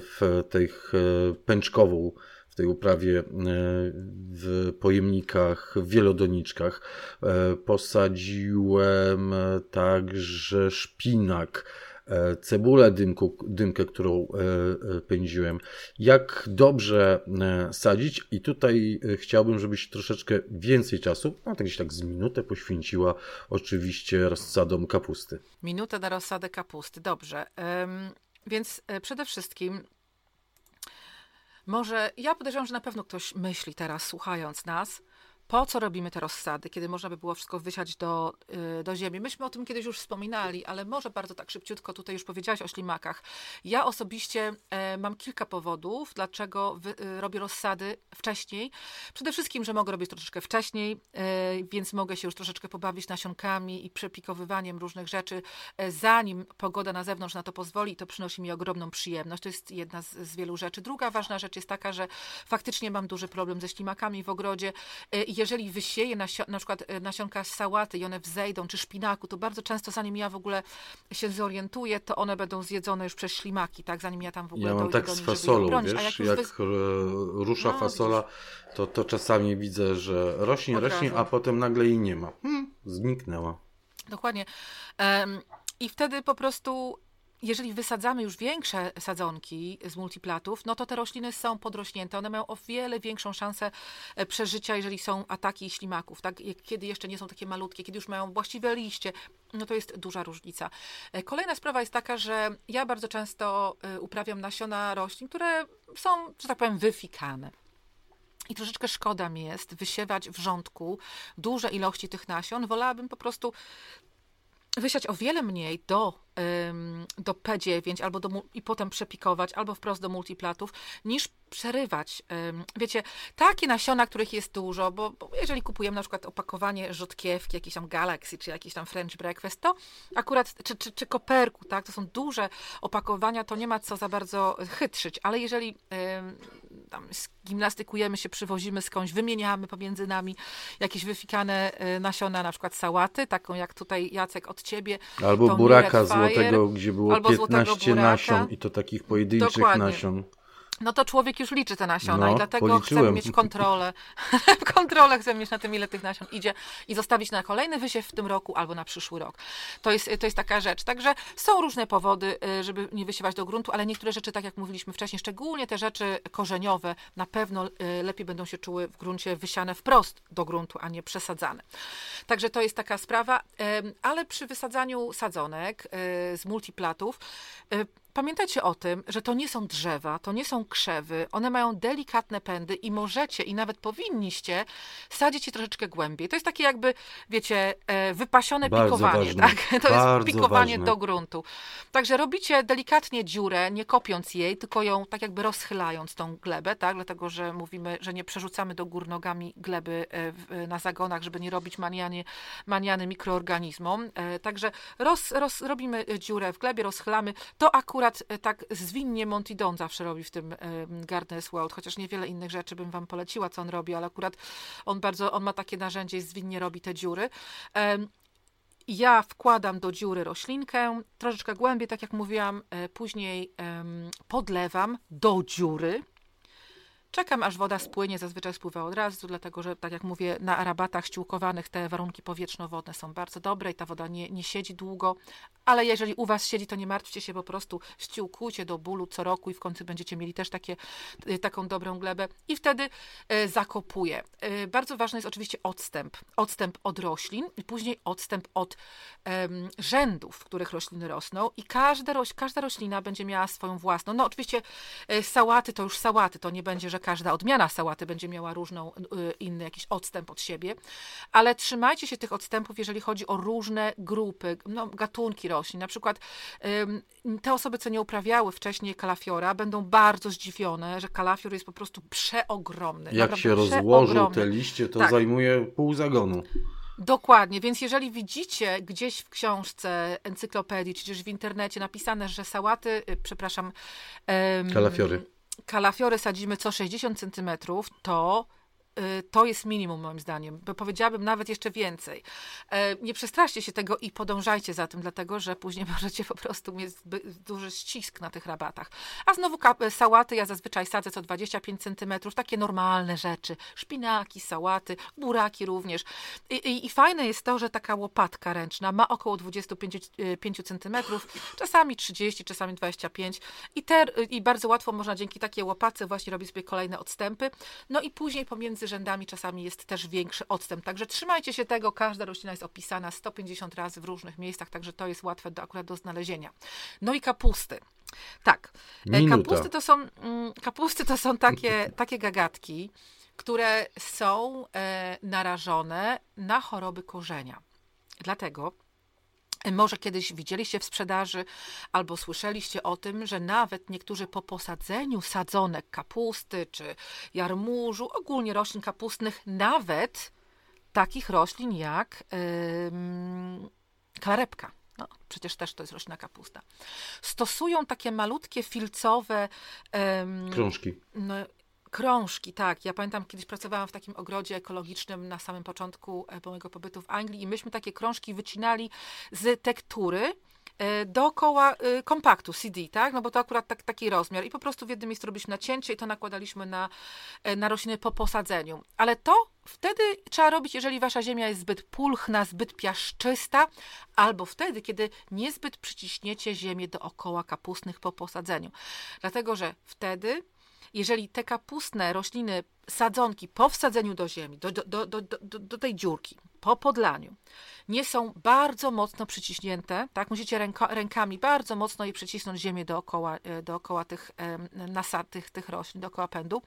w tych e, pęczkową, w tej uprawie e, w pojemnikach, w wielodoniczkach. Posadziłem także szpinak cebulę dymku, dymkę, którą e, e, pędziłem. Jak dobrze sadzić i tutaj chciałbym, żebyś troszeczkę więcej czasu, no tak gdzieś tak z minutę poświęciła oczywiście rozsadom kapusty. Minutę na rozsadę kapusty, dobrze. Więc przede wszystkim może ja podejrzewam, że na pewno ktoś myśli teraz, słuchając nas, po co robimy te rozsady, kiedy można by było wszystko wysiać do, y, do ziemi. Myśmy o tym kiedyś już wspominali, ale może bardzo tak szybciutko tutaj już powiedziałaś o ślimakach. Ja osobiście e, mam kilka powodów, dlaczego e, robię rozsady wcześniej. Przede wszystkim, że mogę robić troszeczkę wcześniej, e, więc mogę się już troszeczkę pobawić nasionkami i przepikowywaniem różnych rzeczy, e, zanim pogoda na zewnątrz na to pozwoli, to przynosi mi ogromną przyjemność. To jest jedna z, z wielu rzeczy. Druga ważna rzecz jest taka, że faktycznie mam duży problem ze ślimakami w ogrodzie e, jeżeli wysieję nasio- na przykład e, nasionka sałaty i one wzejdą, czy szpinaku, to bardzo często zanim ja w ogóle się zorientuję, to one będą zjedzone już przez ślimaki, tak? Zanim ja tam w ogóle Ja mam tak z fasolą, wiesz, jak, jak wy... rusza no, fasola, to, to czasami widzę, że rośnie, rośnie, a potem nagle jej nie ma. Hmm, zniknęła. Dokładnie. Um, I wtedy po prostu jeżeli wysadzamy już większe sadzonki z multiplatów, no to te rośliny są podrośnięte. One mają o wiele większą szansę e, przeżycia, jeżeli są ataki ślimaków. Tak? Kiedy jeszcze nie są takie malutkie, kiedy już mają właściwe liście, no to jest duża różnica. E, kolejna sprawa jest taka, że ja bardzo często e, uprawiam nasiona roślin, które są, że tak powiem, wyfikane. I troszeczkę szkoda mi jest wysiewać w rządku duże ilości tych nasion. Wolałabym po prostu wysiać o wiele mniej do, do P9 albo do, i potem przepikować, albo wprost do multiplatów, niż przerywać. Wiecie, takie nasiona, których jest dużo, bo, bo, jeżeli kupujemy na przykład opakowanie rzodkiewki, jakiś tam Galaxy, czy jakiś tam French Breakfast, to akurat, czy, czy, czy koperku, tak, to są duże opakowania, to nie ma co za bardzo chytrzyć, ale jeżeli tam gimnastykujemy się, przywozimy skądś, wymieniamy pomiędzy nami jakieś wyfikane y, nasiona, na przykład sałaty, taką jak tutaj Jacek od ciebie. Albo buraka złotego, gdzie było 15 nasion i to takich pojedynczych Dokładnie. nasion. No to człowiek już liczy te nasiona no, i dlatego policzyłem. chcemy mieć kontrolę. kontrolę chcemy mieć na tym, ile tych nasion idzie i zostawić na kolejny wysiew w tym roku albo na przyszły rok. To jest, to jest taka rzecz. Także są różne powody, y, żeby nie wysiewać do gruntu, ale niektóre rzeczy, tak jak mówiliśmy wcześniej, szczególnie te rzeczy korzeniowe, na pewno y, lepiej będą się czuły w gruncie wysiane wprost do gruntu, a nie przesadzane. Także to jest taka sprawa, ale przy wysadzaniu sadzonek y, z multiplatów Pamiętajcie o tym, że to nie są drzewa, to nie są krzewy, one mają delikatne pędy i możecie i nawet powinniście sadzić je troszeczkę głębiej. To jest takie jakby, wiecie, e, wypasione Bardzo pikowanie, ważne. tak? To Bardzo jest pikowanie ważne. do gruntu. Także robicie delikatnie dziurę, nie kopiąc jej, tylko ją tak jakby rozchylając tą glebę, tak? Dlatego, że mówimy, że nie przerzucamy do gór nogami gleby e, na zagonach, żeby nie robić maniany, maniany mikroorganizmom. E, także roz, roz, robimy dziurę w glebie, rozchylamy. To akurat akurat e, tak zwinnie Monty Don zawsze robi w tym Gardener's World, chociaż niewiele innych rzeczy bym wam poleciła, co on robi, ale akurat on bardzo, on ma takie narzędzie i zwinnie robi te dziury. Ja wkładam do dziury roślinkę, troszeczkę głębiej, tak jak mówiłam, e, później podlewam do dziury, Czekam, aż woda spłynie, zazwyczaj spływa od razu, dlatego że, tak jak mówię, na arabatach ściółkowanych te warunki powietrzno-wodne są bardzo dobre i ta woda nie, nie siedzi długo, ale jeżeli u Was siedzi, to nie martwcie się, po prostu ściółkujcie do bólu co roku i w końcu będziecie mieli też takie, y, taką dobrą glebę i wtedy y, zakopuję. Y, bardzo ważny jest oczywiście odstęp. Odstęp od roślin i później odstęp od rzędów, w których rośliny rosną i każda, roś, każda roślina będzie miała swoją własną. No oczywiście sałaty to już sałaty, to nie będzie, że każda odmiana sałaty będzie miała różną, y, inny jakiś odstęp od siebie, ale trzymajcie się tych odstępów, jeżeli chodzi o różne grupy, no, gatunki roślin. Na przykład te osoby, co nie uprawiały wcześniej kalafiora, będą bardzo zdziwione, że kalafior jest po prostu przeogromny. Jak się rozłożył te liście, to tak. zajmuje pół zagonu. Dokładnie, więc jeżeli widzicie gdzieś w książce, encyklopedii, czy też w internecie napisane, że sałaty, y, przepraszam... Kalafiory kalafiory sadzimy co 60 centymetrów, to to jest minimum moim zdaniem, powiedziałabym nawet jeszcze więcej. E, nie przestraszcie się tego i podążajcie za tym, dlatego że później możecie po prostu mieć duży ścisk na tych rabatach. A znowu sałaty ja zazwyczaj sadzę co 25 cm, takie normalne rzeczy. Szpinaki, sałaty, buraki również. I, i, I, fajne jest to, że taka łopatka ręczna ma około 25 cm, czasami 30, czasami 25 i, te, i bardzo łatwo można dzięki takiej łopace właśnie robić sobie kolejne odstępy. No i później pomiędzy między rzędami czasami jest też większy odstęp. Także trzymajcie się tego, każda roślina jest opisana 150 razy w różnych miejscach, także to jest łatwe do, akurat do znalezienia. No i kapusty. Tak, e, Minuta. kapusty to są, mm, kapusty to są takie, takie gagatki, które są e, narażone na choroby korzenia. Dlatego może kiedyś widzieliście w sprzedaży albo słyszeliście o tym, że nawet niektórzy po posadzeniu sadzonek kapusty czy jarmużu, ogólnie roślin kapustnych, nawet takich roślin jak yy, klarepka. No, przecież też to jest roślina kapusta. Stosują takie malutkie filcowe krążki. No, Krążki, tak. Ja pamiętam, kiedyś pracowałam w takim ogrodzie ekologicznym na samym początku e, mojego pobytu w Anglii i myśmy takie krążki wycinali z tektury e, dookoła e, kompaktu CD, tak? No bo to akurat tak, taki rozmiar. I po prostu w jednym miejscu robiliśmy nacięcie i to nakładaliśmy na, na rośliny po posadzeniu. Ale to wtedy trzeba robić, jeżeli wasza ziemia jest zbyt pulchna, zbyt piaszczysta, albo wtedy, kiedy niezbyt przyciśniecie ziemię dookoła kapustnych po posadzeniu. Dlatego, że wtedy jeżeli te kapustne rośliny, sadzonki po wsadzeniu do ziemi, do, do, do, do, tej dziurki, po podlaniu, nie są bardzo mocno przyciśnięte, tak? Musicie ręko, rękami bardzo mocno je przycisnąć ziemię dookoła, e, dookoła tych, nasad, tych, tych roślin, dookoła pędu,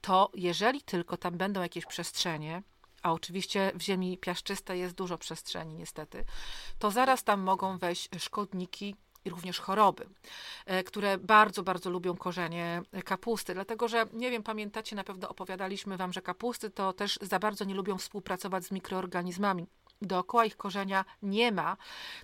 to jeżeli tylko tam będą jakieś przestrzenie, a oczywiście w ziemi piaszczystej jest dużo przestrzeni niestety, to zaraz tam mogą wejść szkodniki, i również choroby, e, które bardzo, bardzo lubią korzenie kapusty. Dlatego, że nie wiem, pamiętacie, na pewno opowiadaliśmy Wam, że kapusty to też za bardzo nie lubią współpracować z mikroorganizmami dookoła ich korzenia nie ma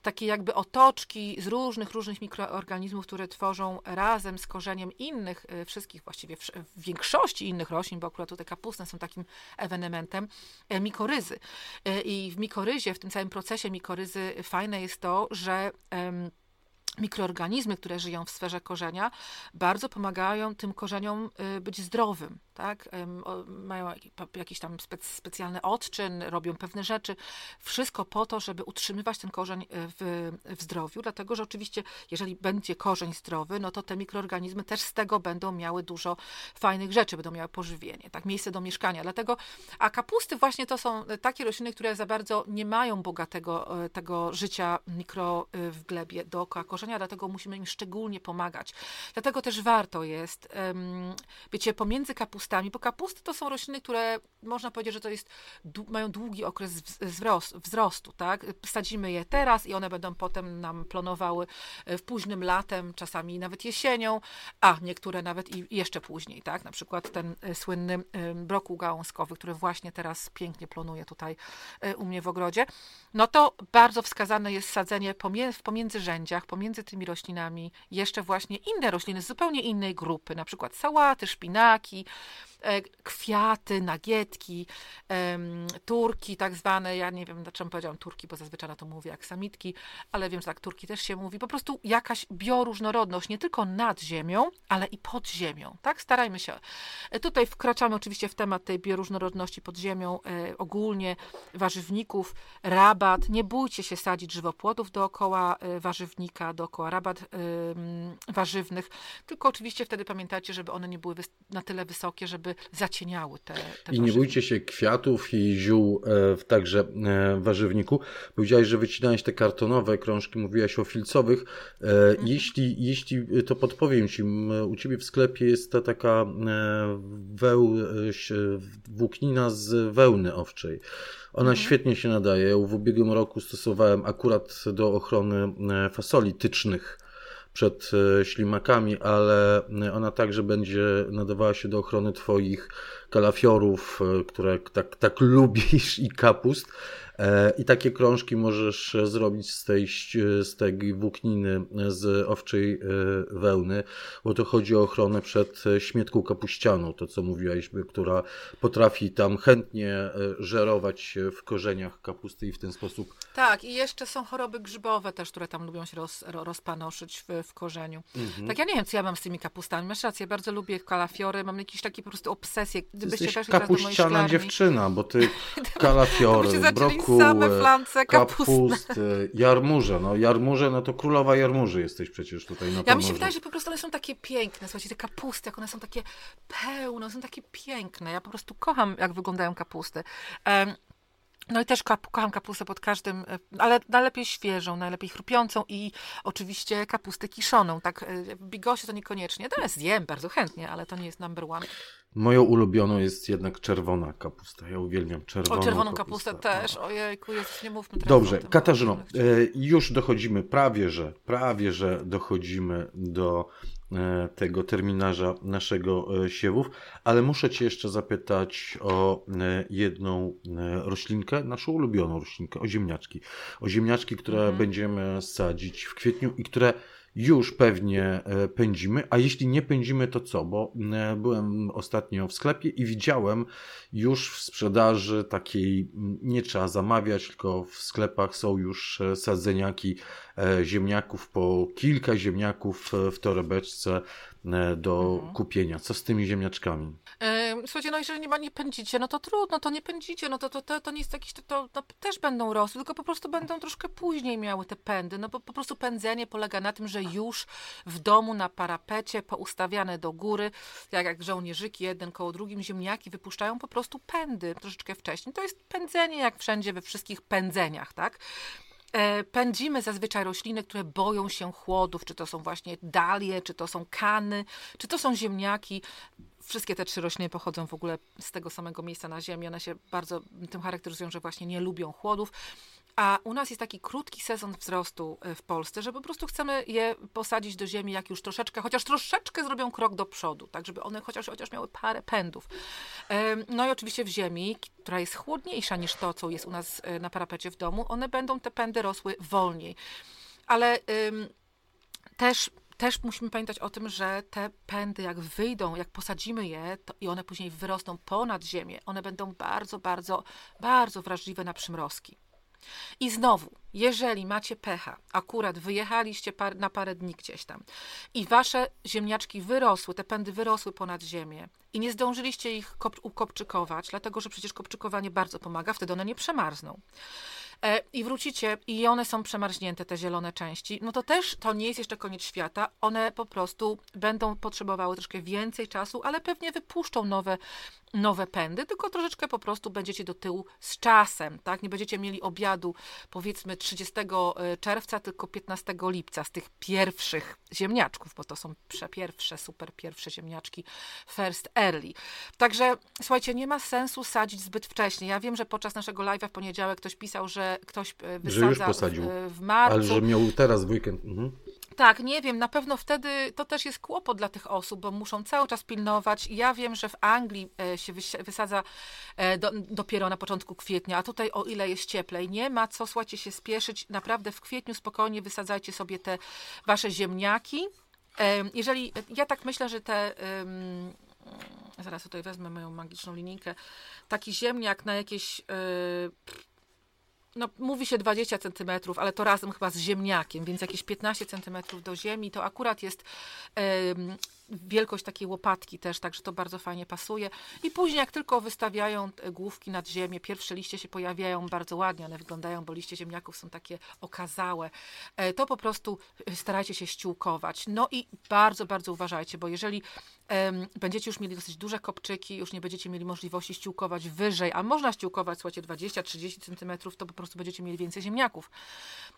takiej jakby otoczki z różnych, różnych mikroorganizmów, które tworzą razem z korzeniem innych, y, wszystkich właściwie, w większości innych roślin, bo akurat tutaj kapustne są takim ewenementem, e, mikoryzy. E, I w mikoryzie, w tym całym procesie mikoryzy fajne jest to, że mikroorganizmy, które żyją w sferze korzenia, bardzo pomagają tym korzeniom y, być zdrowym tak? Mają jakiś tam specjalny odczyn, robią pewne rzeczy. Wszystko po to, żeby utrzymywać ten korzeń e, w, w zdrowiu, dlatego że oczywiście, jeżeli będzie korzeń zdrowy, no to te mikroorganizmy też z tego będą miały dużo fajnych rzeczy, będą miały pożywienie, tak? Miejsce do mieszkania. Dlatego, a kapusty właśnie to są takie rośliny, które za bardzo nie mają bogatego tego życia mikro w glebie dookoła korzenia, dlatego musimy im szczególnie pomagać. Dlatego też warto jest, wiecie, pomiędzy kapustami bo kapusty to są rośliny, które można powiedzieć, że to jest, mają długi okres wzrostu, wzrostu, tak? Sadzimy je teraz i one będą potem nam plonowały e, w późnym latem, czasami nawet jesienią, a niektóre nawet i jeszcze później, tak? Na przykład ten e, słynny e, brokuł gałązkowy, który właśnie teraz pięknie plonuje tutaj u mnie w ogrodzie, no to bardzo wskazane jest sadzenie w pomiędzyrzędziach, pomiędzy tymi roślinami, jeszcze właśnie inne rośliny z zupełnie innej grupy, na przykład sałaty, szpinaki, kwiaty, nagietki, turki tak zwane, ja nie wiem, dlaczego powiedziałam turki, bo zazwyczaj na to mówię jak samitki, ale wiem, że tak turki też się mówi, po prostu jakaś bioróżnorodność, nie tylko nad ziemią, ale i pod ziemią, tak? Starajmy się. E, tutaj wkraczamy oczywiście w temat tej bioróżnorodności pod ziemią, e, ogólnie warzywników, rabat, nie bójcie się sadzić żywopłotów dookoła warzywnika, dookoła rabat warzywnych, tylko oczywiście wtedy pamiętajcie, żeby one nie były na tyle wysokie, żeby zacieniały te, te I nie bójcie się kwiatów i ziół e, także e, warzywniku. Powiedziałeś, że wycinałeś te kartonowe krążki, mówiłaś o filcowych. E, mhm. Jeśli, jeśli to podpowiem Ci, u Ciebie w sklepie jest ta taka weł, włóknina z wełny owczej. Ona mhm. świetnie się nadaje. W ubiegłym roku stosowałem akurat do ochrony fasoli tycznych przed e, ślimakami, ale ona także będzie nadawała się do ochrony Twoich kalafiorów, e, które tak, tak lubisz i kapust. E, I takie krążki możesz zrobić z tej, z tej włókniny z owczej e, wełny, bo to chodzi o ochronę przed śmietką kapuścianą, to co mówiłaś, która potrafi tam chętnie e, żerować w korzeniach kapusty i w ten sposób. Tak, i jeszcze są choroby grzybowe też, które tam lubią się roz, rozpanoszyć w, w korzeniu. Mhm. Tak, ja nie wiem, co ja mam z tymi kapustami. Masz rację, bardzo lubię kalafiory, mam jakieś takie po prostu obsesje. Gdybyście też kapuściana dziewczyna, bo ty kalafiory, broku same flance kapust, jarmuże. No jarmuże, no to królowa jarmuży jesteś przecież tutaj na Ja mi się wydaje, że po prostu one są takie piękne. Słuchajcie, te kapusty, jak one są takie pełne, są takie piękne. Ja po prostu kocham, jak wyglądają kapusty. Um, no i też kocham kapustę pod każdym, e, ale najlepiej świeżą, najlepiej chrupiącą i oczywiście kapustę kiszoną. Tak, e, bigosie to niekoniecznie. Teraz zjem bardzo chętnie, ale to nie jest number one. Moją ulubioną jest jednak czerwona kapusta. Ja uwielbiam czerwoną O, czerwoną kapustę, kapustę też. No. Ojejku, jest, nie mówmy teraz Dobrze, Katarzyno, e, już dochodzimy, prawie że, prawie że dochodzimy do tego terminarza naszego e, siewów, ale muszę Cię jeszcze zapytać o jedną roślinkę, naszą ulubioną roślinkę, o ziemniaczki. O ziemniaczki, które mhm. będziemy sadzić w kwietniu i które już pewnie e, pędzimy, a jeśli nie pędzimy, to co? Bo e, byłem ostatnio w sklepie i widziałem już w sprzedaży takiej, nie trzeba zamawiać, tylko w sklepach są już e, sadzeniaki ziemniaków, po kilka ziemniaków w torebeczce do mhm. kupienia. Co z tymi ziemniaczkami? Słuchajcie, no jeżeli nie, nie pędzicie, no to trudno, to nie pędzicie, no to, to, to, to nie jest jakiś, to, to, to też będą rosły, tylko po prostu będą troszkę później miały te pędy, no bo po prostu pędzenie polega na tym, że już w domu na parapecie poustawiane do góry, jak, jak żołnierzyki jeden koło drugim, ziemniaki wypuszczają po prostu pędy troszeczkę wcześniej. To jest pędzenie jak wszędzie we wszystkich pędzeniach, tak? E, pędzimy zazwyczaj rośliny, które boją się chłodów, czy to są właśnie dalie, czy to są kany, czy to są ziemniaki. Wszystkie te trzy rośliny pochodzą w ogóle z tego samego miejsca na Ziemi. One się bardzo tym charakteryzują, że właśnie nie lubią chłodów. A u nas jest taki krótki sezon wzrostu e, w Polsce, że po prostu chcemy je posadzić do ziemi, jak już troszeczkę, chociaż troszeczkę zrobią krok do przodu, tak, żeby one chociaż, chociaż miały parę pędów. No i oczywiście w ziemi, która jest chłodniejsza niż to, co jest u nas e, na parapecie w domu, one będą te pędy rosły wolniej. Ale też też musimy pamiętać o tym, że te pędy, jak wyjdą, jak posadzimy je to, i one później wyrosną ponad ziemię, one będą bardzo, bardzo, bardzo wrażliwe na przymrozki. I znowu, jeżeli macie pecha, akurat wyjechaliście par, na parę dni gdzieś tam i wasze ziemniaczki wyrosły, te pędy wyrosły ponad ziemię i nie zdążyliście ich kop, ukopczykować, dlatego że przecież kopczykowanie bardzo pomaga, wtedy one nie przemarzną. E, i wrócicie i one są przemarznięte, te zielone części, no to też to nie jest jeszcze koniec świata. One po prostu będą potrzebowały troszkę więcej czasu, ale pewnie wypuszczą nowe, nowe pędy, tylko troszeczkę po prostu będziecie do tyłu z czasem, tak? Nie będziecie mieli obiadu powiedzmy 30 e, czerwca, tylko 15 lipca z tych pierwszych ziemniaczków, bo to są przepierwsze, super pierwsze ziemniaczki first early. Także słuchajcie, nie ma sensu sadzić zbyt wcześnie. Ja wiem, że podczas naszego live'a w poniedziałek ktoś pisał, że ktoś e, wysadza że już posadził. W, w marcu. Ale że miał teraz w weekend. Mhm. Tak, nie wiem, na pewno wtedy to też jest kłopot dla tych osób, bo muszą cały czas pilnować. Ja wiem, że w Anglii e, się wysadza e, do, dopiero na początku kwietnia, a tutaj o ile jest cieplej, nie ma co, słuchajcie, się spieszyć. Naprawdę w kwietniu spokojnie wysadzajcie sobie te wasze ziemniaki. Jeżeli, ja tak myślę, że te zaraz tutaj wezmę moją magiczną linijkę, taki ziemniak na jakieś no, mówi się 20 centymetrów, ale to razem chyba z ziemniakiem, więc jakieś 15 centymetrów do ziemi, to akurat jest wielkość takiej łopatki też, także to bardzo fajnie pasuje. I później jak tylko wystawiają główki nad ziemię, pierwsze liście się pojawiają bardzo ładnie, one wyglądają, bo liście ziemniaków są takie okazałe, e, to po prostu starajcie się ściółkować. No i bardzo, bardzo uważajcie, bo jeżeli będziecie już mieli dosyć duże kopczyki, już nie będziecie mieli możliwości ściółkować wyżej, a można ściółkować, słuchajcie, 20-30 cm, to po prostu będziecie mieli więcej ziemniaków.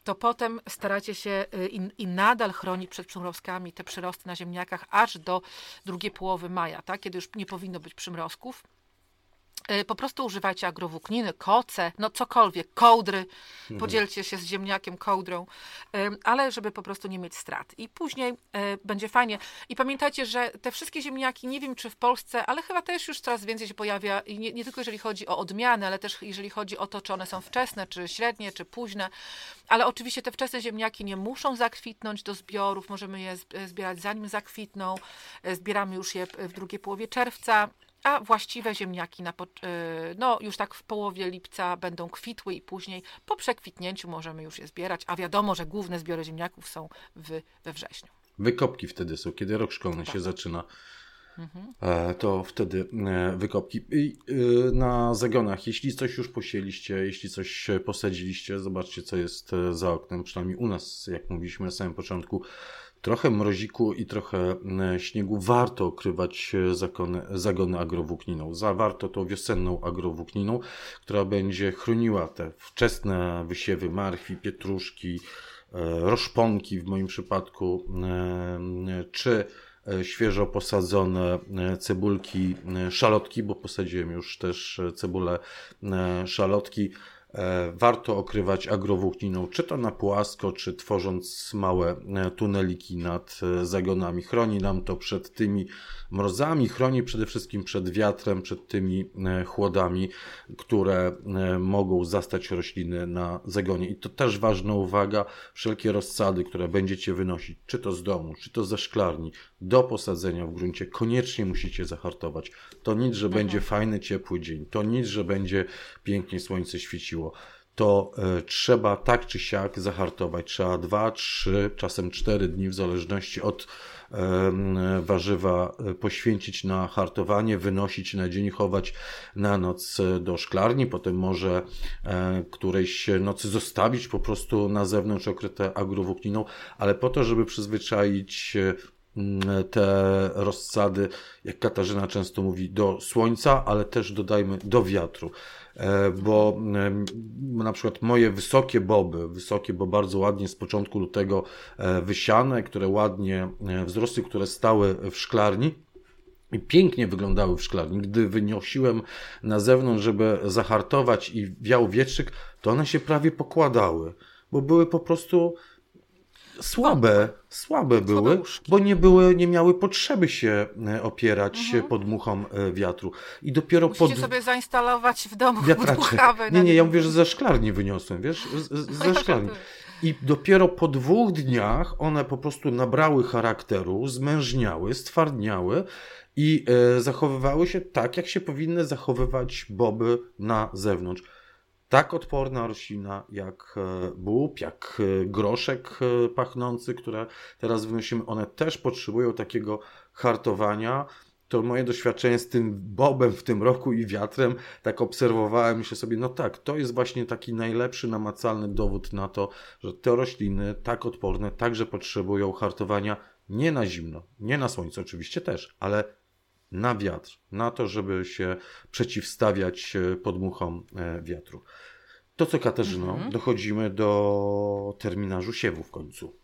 To potem starajcie się i, i nadal chronić przed przymrozkami te przyrosty na ziemniakach aż do drugiej połowy maja, tak? kiedy już nie powinno być przymrozków. E, po prostu używajcie agrowłókniny, koce, no cokolwiek, kołdry, mhm. podzielcie się z ziemniakiem kołdrą, ale żeby po prostu nie mieć strat. I później e, będzie fajnie. I pamiętajcie, że te wszystkie ziemniaki, nie wiem czy w Polsce, ale chyba też już coraz więcej się pojawia, i nie, nie tylko jeżeli chodzi o odmiany, ale też jeżeli chodzi o to, czy one są wczesne, czy średnie, czy późne, ale oczywiście te wczesne ziemniaki nie muszą zakwitnąć do zbiorów, możemy je zbierać zanim zakwitną, zbieramy już je w drugiej połowie czerwca, a właściwe ziemniaki na, e, no, już tak w połowie lipca będą kwitły i później po przekwitnięciu możemy już je zbierać, a wiadomo, że główne zbiory ziemniaków są w, we wrześniu. Wykopki wtedy są, kiedy rok szkolny tak. się zaczyna. Mhm. E, to wtedy e, wykopki. I na zagonach, jeśli coś już posieliście, jeśli coś posadziliście, zobaczcie, co jest za oknem. Przynajmniej u nas, jak mówiliśmy na samym początku, trochę mroziku i trochę e, śniegu warto okrywać e, zakony, zagony agrowłókniną. Zawarto to wiosenną agrowłókniną, która będzie chroniła te wczesne wysiewy marchwi, pietruszki, e, roszponki w moim przypadku, czy świeżo posadzone cebulki, szalotki, bo posadziłem już też cebulę szalotki warto okrywać agrowłókniną, czy to na płasko, czy tworząc małe e, tuneliki nad e, zagonami. Chroni nam to przed tymi mrozami, chroni przede wszystkim przed wiatrem, przed tymi chłodami, które mogą zastać rośliny na zagonie. I to też ważna uwaga, wszelkie rozsady, które będziecie wynosić, czy to z domu, czy to ze szklarni, do posadzenia w gruncie, koniecznie musicie zahartować. To nic, że będzie mhm. fajny, ciepły dzień, to nic, że będzie pięknie słońce świeciło to e, trzeba tak czy siak zahartować. Trzeba dwa, trzy, czasem cztery dni, w zależności od warzywa, e, poświęcić na hartowanie, wynosić na dzień, chować na noc e, do szklarni, potem może którejś nocy zostawić po prostu na zewnątrz okryte agrowłókniną, ale po to, żeby przyzwyczaić te rozsady, jak Katarzyna często mówi, do słońca, ale też dodajmy do wiatru. E, bo na przykład moje wysokie boby, wysokie, bo bardzo ładnie z początku lutego e, wysiane, które ładnie e, wzrosły, które stały w szklarni, i pięknie wyglądały w szklarni. Gdy wyniosiłem na zewnątrz, żeby zahartować i wiał wietrzyk, to one się prawie pokładały, bo były po prostu słabe, słabe były, bo nie były, nie miały potrzeby się e, opierać mhm. pod muchą e, wiatru. I dopiero Musicie pod... sobie zainstalować w domu dmuchawę. Nie, nie, ja mówię, że ze szklarni wyniosłem, wiesz, z, ze szklarni. I dopiero po dwóch dniach one po prostu nabrały charakteru, zmężniały, stwardniały i e, zachowywały się tak, jak się powinny zachowywać boby na zewnątrz tak odporna roślina jak e, bób, jak e, groszek e, pachnący, które teraz wynosimy, one też potrzebują takiego hartowania. To moje doświadczenie z tym bobem w tym roku i wiatrem, tak obserwowałem, myślę sobie, no tak, to jest właśnie taki najlepszy, namacalny dowód na to, że te rośliny tak odporne także potrzebują hartowania nie na zimno, nie na słońce oczywiście też, ale na wiatr, na to, żeby się przeciwstawiać podmuchom wiatru. To co Katarzyno, mhm. dochodzimy do terminarzu siewu w końcu.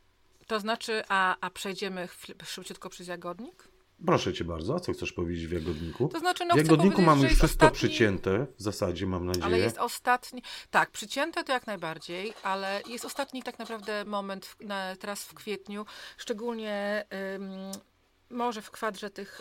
To znaczy, a, a przejdziemy szybciutko przez jagodnik? Proszę cię bardzo, a co chcesz powiedzieć w jagodniku? To znaczy, no, w jagodniku mamy już wszystko ostatni... przycięte, w zasadzie mam nadzieję. Ale jest ostatni, tak, przycięte to jak najbardziej, ale jest ostatni tak naprawdę moment w, na, teraz w kwietniu, szczególnie może w kwadrze tych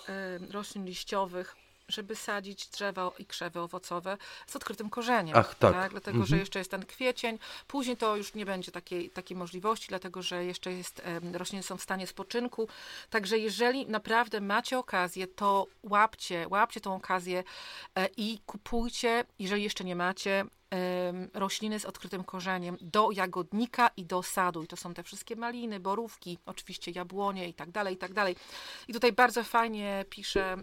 y, roślin liściowych, żeby sadzić drzewa i krzewy owocowe z odkrytym korzeniem. Ach, tak. tak? Dlatego, mhm. że jeszcze jest ten kwiecień. Później to już nie będzie takiej, takiej możliwości, dlatego, że jeszcze jest, rośliny są w stanie spoczynku. Także jeżeli naprawdę macie okazję, to łapcie, łapcie tą okazję e, i kupujcie, jeżeli jeszcze nie macie, rośliny z odkrytym korzeniem do jagodnika i do sadu. I to są te wszystkie maliny, borówki, oczywiście jabłonie i tak dalej, i tak dalej. I tutaj bardzo fajnie pisze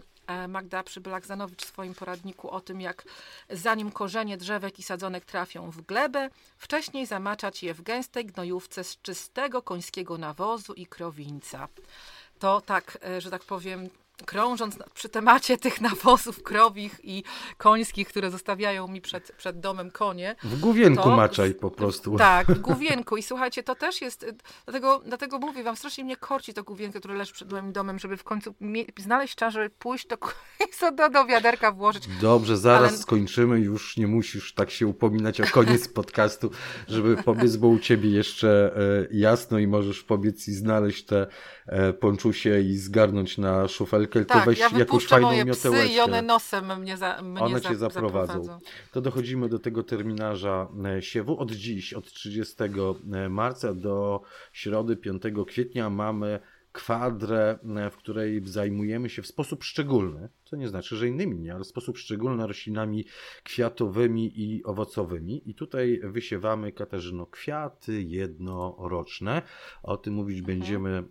Magda Przybylak-Zanowicz w swoim poradniku o tym, jak zanim korzenie drzewek i sadzonek trafią w glebę, wcześniej zamaczać je w gęstej gnojówce z czystego końskiego nawozu i krowińca. To tak, e, że tak powiem, krążąc przy temacie tych nawozów krowich i końskich, które zostawiają mi przed, przed domem konie. W główienku to, maczaj po prostu. Tak, w główienku. I słuchajcie, to też jest, dlatego, dlatego mówię wam, strasznie mnie korci to główienko, które leży przed moim domem, żeby w końcu znaleźć czas, żeby pójść do, do, do wiaderka włożyć. Dobrze, zaraz Ale... skończymy, już nie musisz tak się upominać o koniec podcastu, żeby pobiec, bo u ciebie jeszcze e, jasno i możesz pobiec i znaleźć te e, ponczusie i zgarnąć na szufelkę tylko tak, weź ja jakąś fajną moje miotełeczkę. Psy i one nosem mnie, za, mnie One za, cię zaprowadzą. zaprowadzą. To dochodzimy do tego terminarza e, siewu. Od dziś, od 30 e, marca do środy 5 kwietnia mamy kwadrę, e, w której zajmujemy się w sposób szczególny, co nie znaczy, że innymi nie, ale w sposób szczególny roślinami kwiatowymi i owocowymi. I tutaj wysiewamy, Katarzyno, kwiaty jednoroczne. O tym mówić mhm. będziemy e,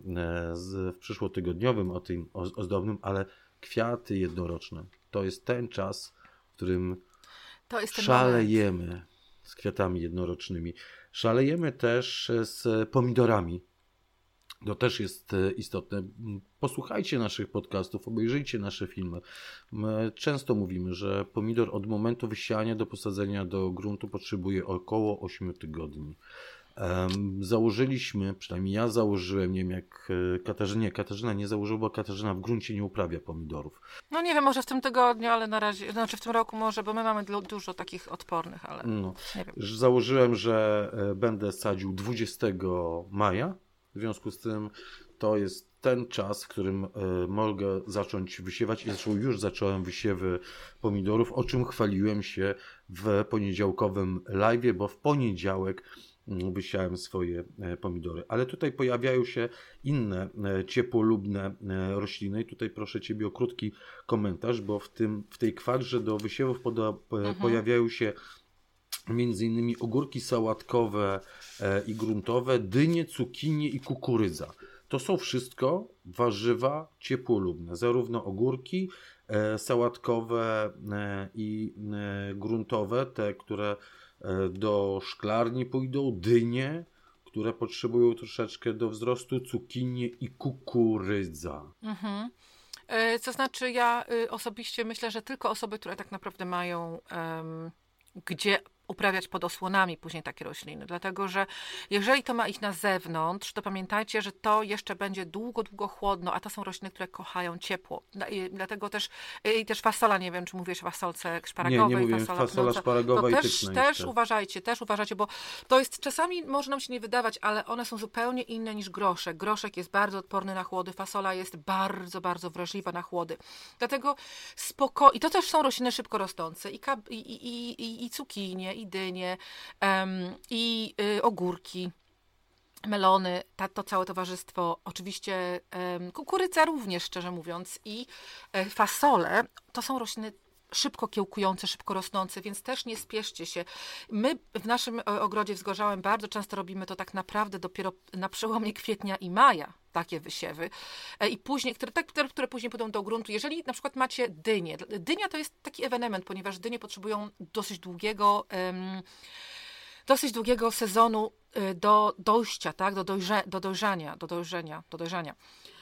z, w przyszłotygodniowym, o tym ozdobnym, ale kwiaty jednoroczne to jest ten czas, w którym szalejemy z kwiatami jednorocznymi. Szalejemy też z pomidorami to też jest e, istotne. Posłuchajcie naszych podcastów, obejrzyjcie nasze filmy. My często mówimy, że pomidor od momentu wysiania do posadzenia do gruntu potrzebuje około 8 tygodni. Założyliśmy, przynajmniej ja założyłem, nie wiem jak e, Katarzyna, Katarzyna nie założyła, bo Katarzyna w gruncie nie uprawia pomidorów. No nie wiem, może w tym tygodniu, ale na razie, znaczy w tym roku może, bo my mamy dużo takich odpornych, ale no. nie wiem. Założyłem, że e, będę sadził 20 maja, w związku z tym to jest ten czas, w którym e, mogę zacząć wysiewać i zresztą już zacząłem wysiewy pomidorów, o czym chwaliłem się w poniedziałkowym live, bo w poniedziałek mm, wysiałem swoje e, pomidory. Ale tutaj pojawiają się inne e, ciepłolubne rośliny. I tutaj proszę Ciebie o krótki komentarz, bo w, tym, w tej kwadrze do wysiewów poda, mhm. pojawiają się między innymi ogórki sałatkowe e, i gruntowe, dynie, cukinie i kukurydza. To są wszystko warzywa ciepłolubne, zarówno ogórki e, sałatkowe e, i gruntowe, te, które do szklarni pójdą, dynie, które potrzebują troszeczkę do wzrostu, cukinie i kukurydza. Mhm. Co znaczy, ja y, osobiście myślę, że tylko osoby, które tak naprawdę mają em, gdzie uprawiać pod osłonami później takie rośliny. Dlatego, że jeżeli to ma iść na zewnątrz, to pamiętajcie, że to jeszcze będzie długo, długo chłodno, a to są rośliny, które kochają ciepło. Dlatego też, i też fasola, nie wiem, czy mówisz o fasolce szparagowej. Nie, nie mówię, fasola, fasola to- szparagowa to też, też uważajcie, też uważajcie, bo to jest czasami może nam się nie wydawać, ale one są zupełnie inne niż groszek. Groszek jest bardzo odporny na chłody, fasola jest bardzo, bardzo wrażliwa na chłody. Dlatego spoko... I to też są rośliny szybko rosnące. I, kab... I, i, i, i cukinie, i dynie, i ogórki melony, ta, to całe towarzystwo, oczywiście kukurydza również, szczerze mówiąc, i e, fasole, to są rośliny szybko kiełkujące, szybko rosnące, więc też nie spieszcie się. My w naszym e, ogrodzie wzgorzałem bardzo często robimy to tak naprawdę dopiero na przełomie kwietnia i maja, takie wysiewy. E, I później, które, tak, które, później pójdą do gruntu. Jeżeli na przykład macie dynię, dynia to jest taki ewenement, ponieważ dynie potrzebują dosyć długiego... em, dosyć długiego sezonu y, do dojścia, tak? do, dojrze, do dojrzania, do dojrzenia, do dojrzania.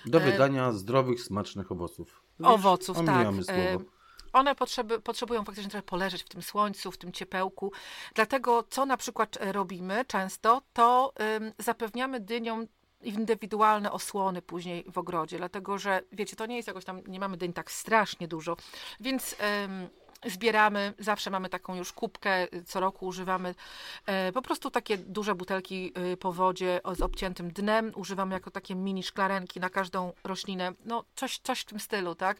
Do E, wydania zdrowych, smacznych owoców. Wiesz, Owoców, tak. omijamy E, słowo. One potrzeby, potrzebują faktycznie trochę poleżeć w tym słońcu, w tym ciepełku. Dlatego, co na przykład e, robimy często, to zapewniamy dyniom indywidualne osłony później w ogrodzie, dlatego że wiecie, to nie jest jakoś tam, nie mamy dyń tak strasznie dużo, więc ym, zbieramy, zawsze mamy taką już kubkę, y, co roku używamy e, po prostu takie duże butelki y, po wodzie z obciętym dnem, używamy jako takie mini szklarenki na każdą roślinę, no coś, coś w tym stylu, tak?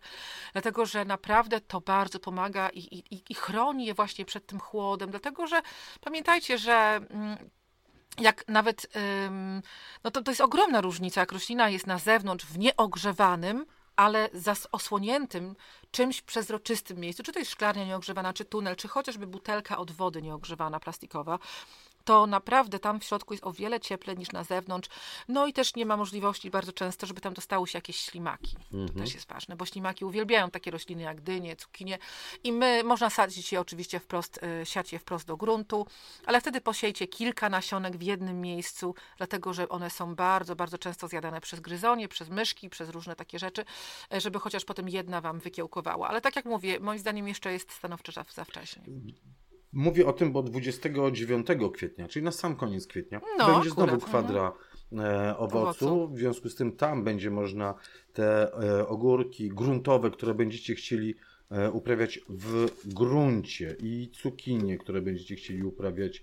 Dlatego, że naprawdę to bardzo pomaga i, i, i- i chroni je właśnie przed tym chłodem, dlatego, że pamiętajcie, że mm, jak nawet, no to, to jest ogromna różnica, jak roślina jest na zewnątrz w nieogrzewanym, ale zas osłoniętym czymś przezroczystym miejscu, czy to jest szklarnia nieogrzewana, czy tunel, czy chociażby butelka od wody nieogrzewana, plastikowa, to naprawdę tam w środku jest o wiele cieplej niż na zewnątrz. No i też nie ma możliwości bardzo często, żeby tam dostały się jakieś ślimaki. To też jest ważne, bo ślimaki uwielbiają takie rośliny jak dynie, cukinie i my, można sadzić je oczywiście wprost, y, siać je wprost do gruntu, ale wtedy posiejcie kilka nasionek w jednym miejscu, dlatego że one są bardzo, bardzo często zjadane przez gryzonie, przez myszki, przez różne takie rzeczy, e, żeby chociaż potem jedna wam wykiełkowała. Ale tak jak mówię, moim zdaniem jeszcze jest stanowczo za, za wcześnie. Mówię o tym, bo 29 kwietnia, czyli na sam koniec kwietnia, No, będzie akurat, znowu kwadra e, owocu. Owocu. W związku z tym tam będzie można te e, ogórki gruntowe, które będziecie chcieli e, uprawiać w gruncie i cukinie, które będziecie chcieli uprawiać e,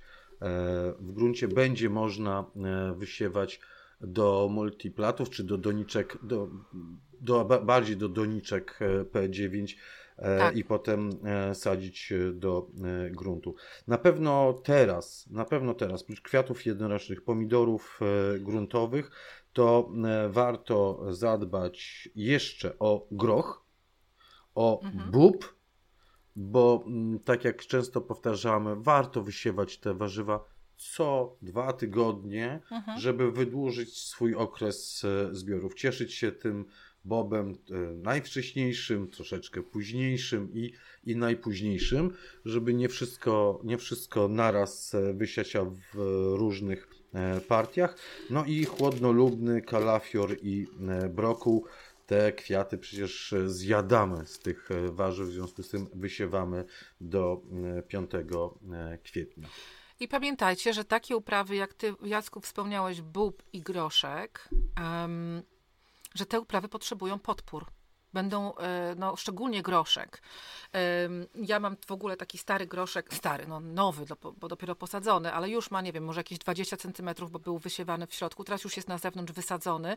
w gruncie, będzie można e, wysiewać do multiplatów, czy do doniczek, do, do, ba- bardziej do doniczek e, P9 e, Tak. i potem e, sadzić e, do e, gruntu. Na pewno teraz, na pewno teraz, oprócz kwiatów jednorocznych, pomidorów e, gruntowych, to e, warto zadbać jeszcze o groch, o bób, bo tak jak często powtarzamy, warto wysiewać te warzywa co dwa tygodnie, żeby wydłużyć swój okres e, zbiorów. Cieszyć się tym bobem e, najwcześniejszym, troszeczkę późniejszym i, i najpóźniejszym, żeby nie wszystko, nie wszystko naraz e, wysiać a w różnych e, partiach. No i chłodnolubny kalafior i brokuł. Te kwiaty przecież zjadamy z tych warzyw, w związku z tym wysiewamy do e, 5 e, kwietnia. I pamiętajcie, że takie uprawy, jak ty, Jacku, wspomniałeś, bób i groszek, em, że te uprawy potrzebują podpór. Będą, e, no, szczególnie groszek. Ja mam w ogóle taki stary groszek, stary, no nowy, bo dopiero posadzony, ale już ma, nie wiem, może jakieś 20 centymetrów, bo był wysiewany w środku, teraz już jest na zewnątrz wysadzony.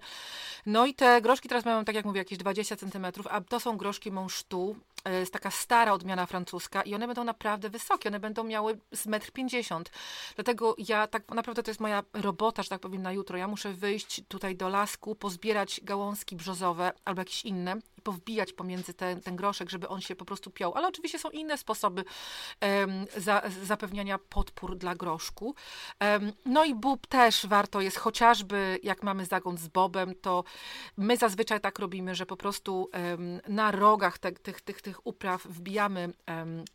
No i te groszki teraz mają, tak jak mówię, jakieś 20 centymetrów, a to są groszki Monchtu, e, jest taka stara odmiana francuska i one będą naprawdę wysokie, one będą miały z 1,50 m. Dlatego ja tak naprawdę to jest moja robota, że tak powiem, na jutro. Ja muszę wyjść tutaj do lasku, pozbierać gałązki brzozowe albo jakieś inne powbijać pomiędzy ten, ten groszek, żeby on się po prostu piął. Ale oczywiście są inne sposoby em, za, zapewniania podpór dla groszku. Em, no i bób też warto jest, chociażby jak mamy zagon z bobem, to my zazwyczaj tak robimy, że po prostu em, na rogach te, tych, tych, tych upraw wbijamy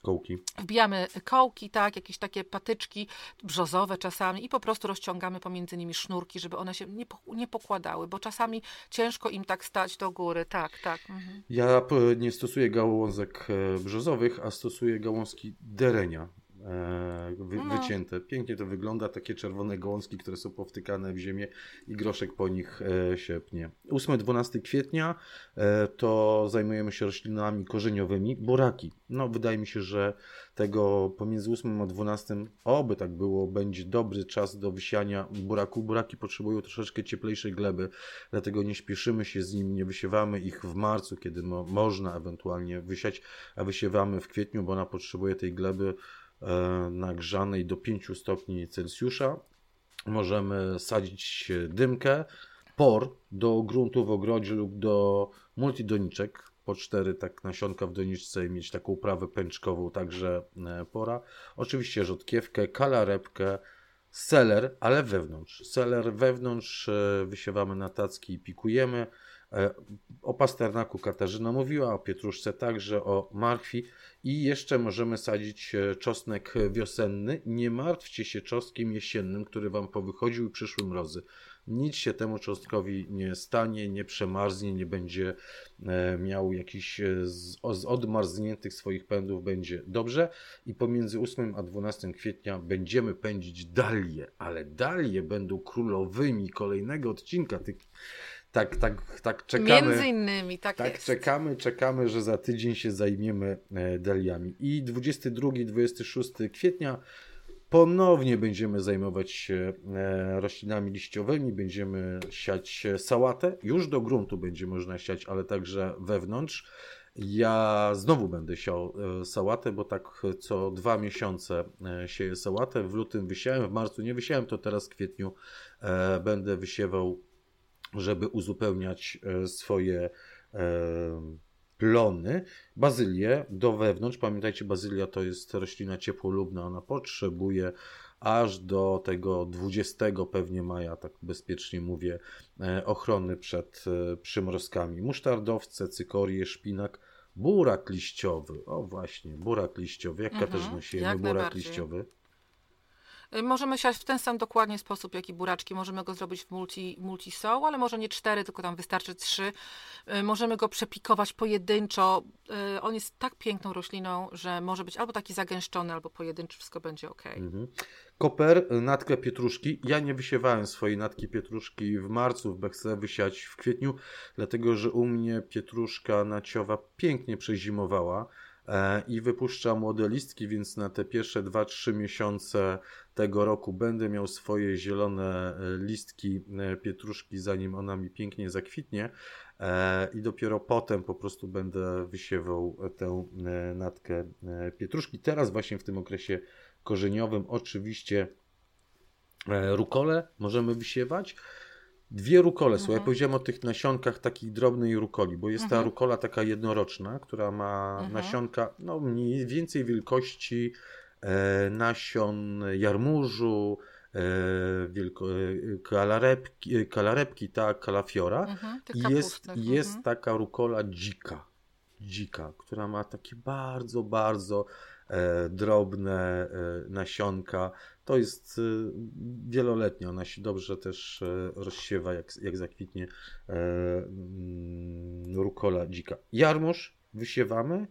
Kołki. wbijamy kołki, tak, jakieś takie patyczki brzozowe czasami i po prostu rozciągamy pomiędzy nimi sznurki, żeby one się nie, nie pokładały, bo czasami ciężko im tak stać do góry. Tak, tak. Ja p- nie stosuję gałązek e, brzozowych, a stosuję gałązki derenia. E, Wy, No. Wycięte. Pięknie to wygląda, takie czerwone gałązki, które są powtykane w ziemię i groszek po nich e, się pnie. 8-12 kwietnia e, to zajmujemy się roślinami korzeniowymi. Buraki. No wydaje mi się, że tego pomiędzy 8 a 12, oby tak było, będzie dobry czas do wysiania buraku. Buraki potrzebują troszeczkę cieplejszej gleby, dlatego nie śpieszymy się z nimi, nie wysiewamy ich w marcu, kiedy mo można ewentualnie wysiać, a wysiewamy w kwietniu, bo ona potrzebuje tej gleby nagrzanej do 5 stopni Celsjusza. Możemy sadzić dymkę, por do gruntu w ogrodzie lub do multidoniczek, po cztery tak nasionka w doniczce i mieć taką uprawę pęczkową, także e, pora. Oczywiście rzodkiewkę, kalarepkę, seler, ale wewnątrz. Seler wewnątrz e, wysiewamy na tacki i pikujemy. E, O pasternaku Katarzyna mówiła, o pietruszce także, o marchwi i jeszcze możemy sadzić e, czosnek wiosenny. Nie martwcie się czosnkiem jesiennym, który Wam powychodził i przyszły mrozy. Nic się temu czosnkowi nie stanie, nie przemarznie, nie będzie e, miał jakichś z, z odmarzniętych swoich pędów, będzie dobrze. I pomiędzy 8 a 12 kwietnia będziemy pędzić dalie, ale dalie będą królowymi kolejnego odcinka. Tych, tak, tak, tak czekamy. Między innymi, tak, Tak, jest. czekamy, czekamy, że za tydzień się zajmiemy e, daliami. I 22-26 kwietnia ponownie będziemy zajmować się e, roślinami liściowymi, będziemy siać e, sałatę. Już do gruntu będzie można siać, ale także wewnątrz. Ja znowu będę siał sałatę, bo tak co dwa miesiące sieję sałatę. W lutym wysiałem, w marcu nie wysiałem, to teraz w kwietniu będę wysiewał żeby uzupełniać e, swoje e, plony. Bazylię do wewnątrz. Pamiętajcie, bazylia to jest roślina ciepłolubna. Ona potrzebuje aż do tego 20 pewnie maja, tak bezpiecznie mówię, e, ochrony przed przymrozkami. Musztardowce, cykorie, szpinak, burak liściowy. O właśnie, burak liściowy. Jak Mhm, Katarzyna siejemy burak liściowy? Y, Możemy siać w ten sam dokładnie sposób, jak i buraczki. Możemy go zrobić w multi, multisoł, ale może nie cztery, tylko tam wystarczy trzy. Y, Możemy go przepikować pojedynczo. Y, On jest tak piękną rośliną, że może być albo taki zagęszczony, albo pojedynczy, wszystko będzie ok. Mhm. Koper, natkę pietruszki. Ja nie wysiewałem swojej natki pietruszki w marcu, bo chcę wysiać w kwietniu, dlatego że u mnie pietruszka naciowa pięknie przezimowała i wypuszcza młode listki, więc na te pierwsze 2-3 miesiące tego roku będę miał swoje zielone e, listki e, pietruszki, zanim ona mi pięknie zakwitnie. E, I dopiero potem po prostu będę wysiewał tę e, natkę e, pietruszki. Teraz właśnie w tym okresie korzeniowym oczywiście e, rukole możemy wysiewać. Dwie rukole są. Ja Mhm. powiedziałem o tych nasionkach takich drobnej rukoli, bo jest ta Mhm. rukola taka jednoroczna, która ma Mhm. nasionka no, mniej więcej wielkości e, nasion jarmużu, e, wielko, e, kalarepki, e, kalarepki, tak, kalafiora. Mhm, I jest, jest mhm. taka rukola dzika, dzika, która ma takie bardzo, bardzo e, drobne e, nasionka. To jest e, wieloletnia, ona się dobrze też e, rozsiewa, jak, jak zakwitnie e, mm, rukola dzika. Jarmuż wysiewamy,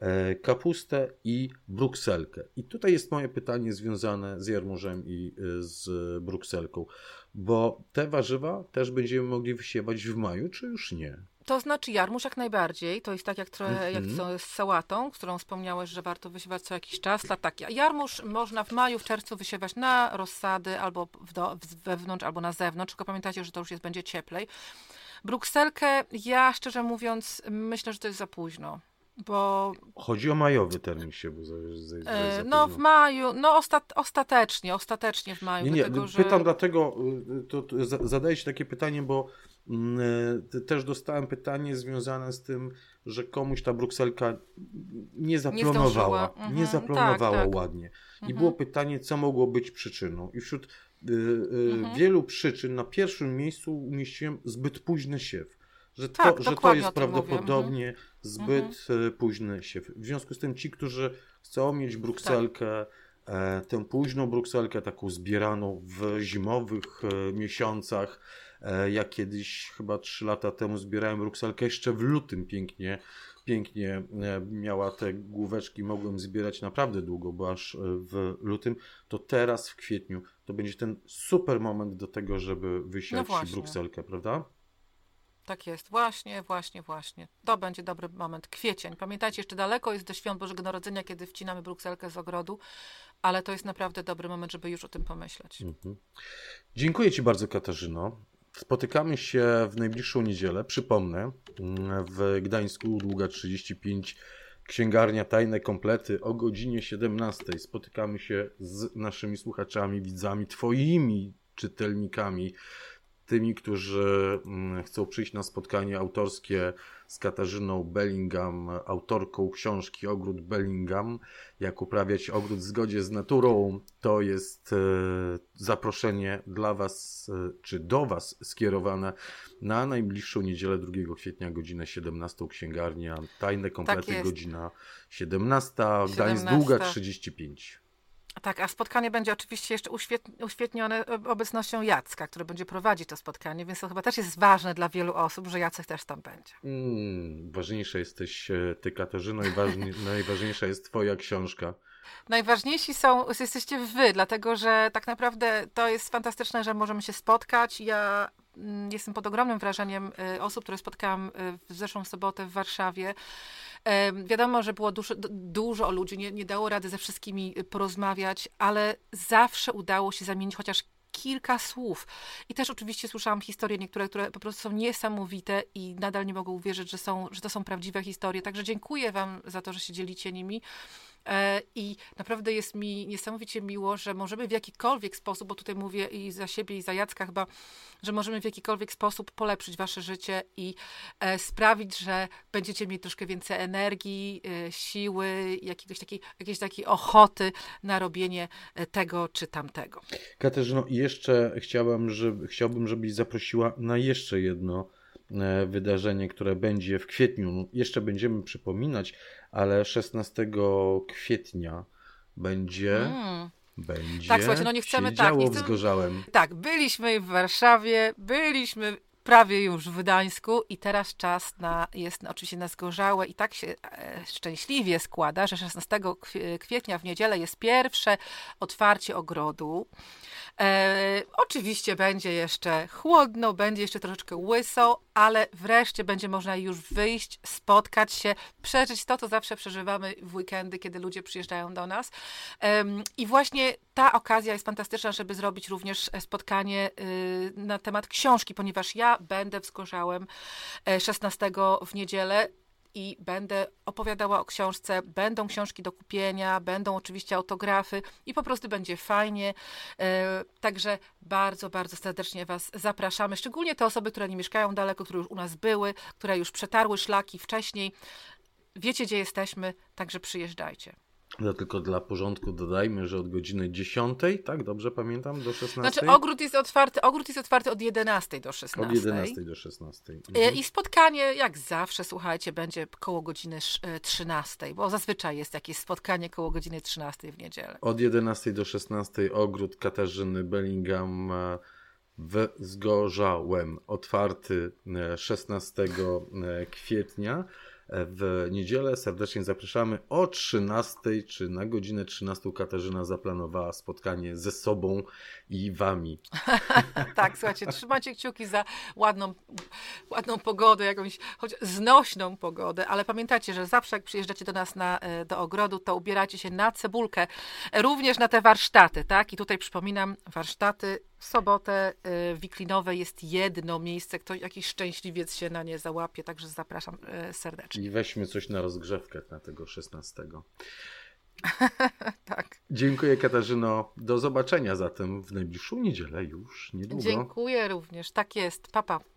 e, kapustę i brukselkę. I tutaj jest moje pytanie związane z jarmużem i z brukselką, bo te warzywa też będziemy mogli wysiewać w maju, czy już nie? To znaczy jarmuż jak najbardziej. To jest tak jak, trochę, jak Mhm. z sałatą, którą wspomniałeś, że warto wysiewać co jakiś czas. Tak, jarmuż można w maju, w czerwcu wysiewać na rozsady albo w do, wewnątrz, albo na zewnątrz. Tylko pamiętajcie, że to już jest, będzie cieplej. Brukselkę ja szczerze mówiąc myślę, że to jest za późno. bo... Chodzi o majowy termin się, bo e, No w maju, no ostat, ostatecznie, ostatecznie w maju. Nie, nie, dlatego, pytam że... dlatego, y, to, to zadaję się takie pytanie, bo mm, y, też dostałem pytanie związane z tym, że komuś ta brukselka nie zaplanowała, nie, mhm, nie zaplanowała tak, tak. ładnie. I mhm. było pytanie, co mogło być przyczyną. I wśród y, y, mhm. wielu przyczyn na pierwszym miejscu umieściłem zbyt późny siew. Że to, tak, że to jest prawdopodobnie mhm. zbyt późny siew. W związku z tym ci, którzy chcą mieć brukselkę, tak. e, tę późną brukselkę, taką zbieraną w zimowych e, miesiącach, e, ja kiedyś chyba 3 lata temu zbierałem brukselkę jeszcze w lutym pięknie pięknie e, miała te główeczki, mogłem zbierać naprawdę długo, bo aż e, w lutym, to teraz w kwietniu to będzie ten super moment do tego, żeby wysiać no brukselkę, prawda? Tak jest, właśnie, właśnie, właśnie. To będzie dobry moment. Kwiecień. Pamiętajcie, jeszcze daleko jest do świąt Bożego Narodzenia, kiedy wcinamy brukselkę z ogrodu, ale to jest naprawdę dobry moment, żeby już o tym pomyśleć. Mhm. Dziękuję Ci bardzo, Katarzyno. Spotykamy się w najbliższą niedzielę. Przypomnę, w Gdańsku, długa 35, księgarnia Tajne Komplety o godzinie 17. Spotykamy się z naszymi słuchaczami, widzami, Twoimi czytelnikami tymi, którzy mm, chcą przyjść na spotkanie autorskie z Katarzyną Bellingham, autorką książki Ogród Bellingham, jak uprawiać ogród w zgodzie z naturą, to jest e, zaproszenie dla Was, e, czy do Was skierowane na najbliższą niedzielę 2 kwietnia, godzinę 17, księgarnia, tajne komplety, tak godzina 17, Gdańsk Długa 35. Tak, a spotkanie będzie oczywiście jeszcze uświetnione obecnością Jacka, który będzie prowadzić to spotkanie, więc to chyba też jest ważne dla wielu osób, że Jacek też tam będzie. Mm, ważniejsza jesteś e, ty, Katarzyno, i ważni, najważniejsza jest twoja książka. Najważniejsi są, jesteście wy, dlatego że tak naprawdę to jest fantastyczne, że możemy się spotkać. Ja jestem pod ogromnym wrażeniem e, osób, które spotkałam e, w zeszłą sobotę w Warszawie. Wiadomo, że było dużo, dużo ludzi, nie, nie dało rady ze wszystkimi y, porozmawiać, ale zawsze udało się zamienić chociaż kilka słów. I też oczywiście słyszałam historie niektóre, które po prostu są niesamowite i nadal nie mogą uwierzyć, że, są, że to są prawdziwe historie. Także dziękuję Wam za to, że się dzielicie nimi. E, I naprawdę jest mi niesamowicie miło, że możemy w jakikolwiek sposób, bo tutaj mówię i za siebie, i za Jacka chyba, że możemy w jakikolwiek sposób polepszyć wasze życie i e, sprawić, że będziecie mieć troszkę więcej energii, e, siły, jakiegoś takiej, jakiejś takiej ochoty na robienie tego czy tamtego. Katarzyno, jeszcze chciałbym, żeby, chciałbym, żebyś zaprosiła na jeszcze jedno wydarzenie, które będzie w kwietniu. Jeszcze będziemy przypominać, ale 16 kwietnia będzie. Mm. Będzie. Tak, słuchajcie, no nie chcemy tak. Nie chcemy, wzgorzałem. Tak, byliśmy w Warszawie, byliśmy prawie już w Gdańsku i teraz czas na, jest oczywiście na zgorzałe i tak się e, szczęśliwie składa, że 16 kwietnia w niedzielę jest pierwsze otwarcie ogrodu. E, oczywiście będzie jeszcze chłodno, będzie jeszcze troszeczkę łyso, ale wreszcie będzie można już wyjść, spotkać się, przeżyć to, co zawsze przeżywamy w weekendy, kiedy ludzie przyjeżdżają do nas. I właśnie ta okazja jest fantastyczna, żeby zrobić również spotkanie y, na temat książki, ponieważ ja będę w Skorzałem 16 e, w niedzielę i będę opowiadała o książce. Będą książki do kupienia, będą oczywiście autografy i po prostu będzie fajnie. E, także bardzo, bardzo serdecznie Was zapraszamy. Szczególnie te osoby, które nie mieszkają daleko, które już u nas były, które już przetarły szlaki wcześniej. Wiecie, gdzie jesteśmy, także przyjeżdżajcie. No tylko dla porządku dodajmy, że od godziny 10, tak dobrze pamiętam, do 16. Znaczy ogród jest otwarty, ogród jest otwarty od 11 do 16. Od 11 do 16. Mhm. I spotkanie, jak zawsze, słuchajcie, będzie koło godziny 13, e, bo zazwyczaj jest jakieś spotkanie koło godziny 13 w niedzielę. Od 11 do 16 ogród Katarzyny Bellingham e, w Zgorzałem, otwarty 16 e, kwietnia w niedzielę. Serdecznie zapraszamy o 13 czy na godzinę 13 Katarzyna zaplanowała spotkanie ze sobą i wami. tak, słuchajcie, trzymajcie kciuki za ładną, ładną pogodę, jakąś choć znośną pogodę, ale pamiętajcie, że zawsze jak przyjeżdżacie do nas na, e, do ogrodu, to ubieracie się na cebulkę, również na te warsztaty, tak? I tutaj przypominam, warsztaty W sobotę y, wiklinowe jest jedno miejsce, ktoś, jakiś szczęśliwiec się na nie załapie, także zapraszam y, serdecznie. I weźmy coś na rozgrzewkę na tego 16. Tak. Dziękuję Katarzyno. Do zobaczenia zatem w najbliższą niedzielę już niedługo. Dziękuję również. Tak jest. Papa.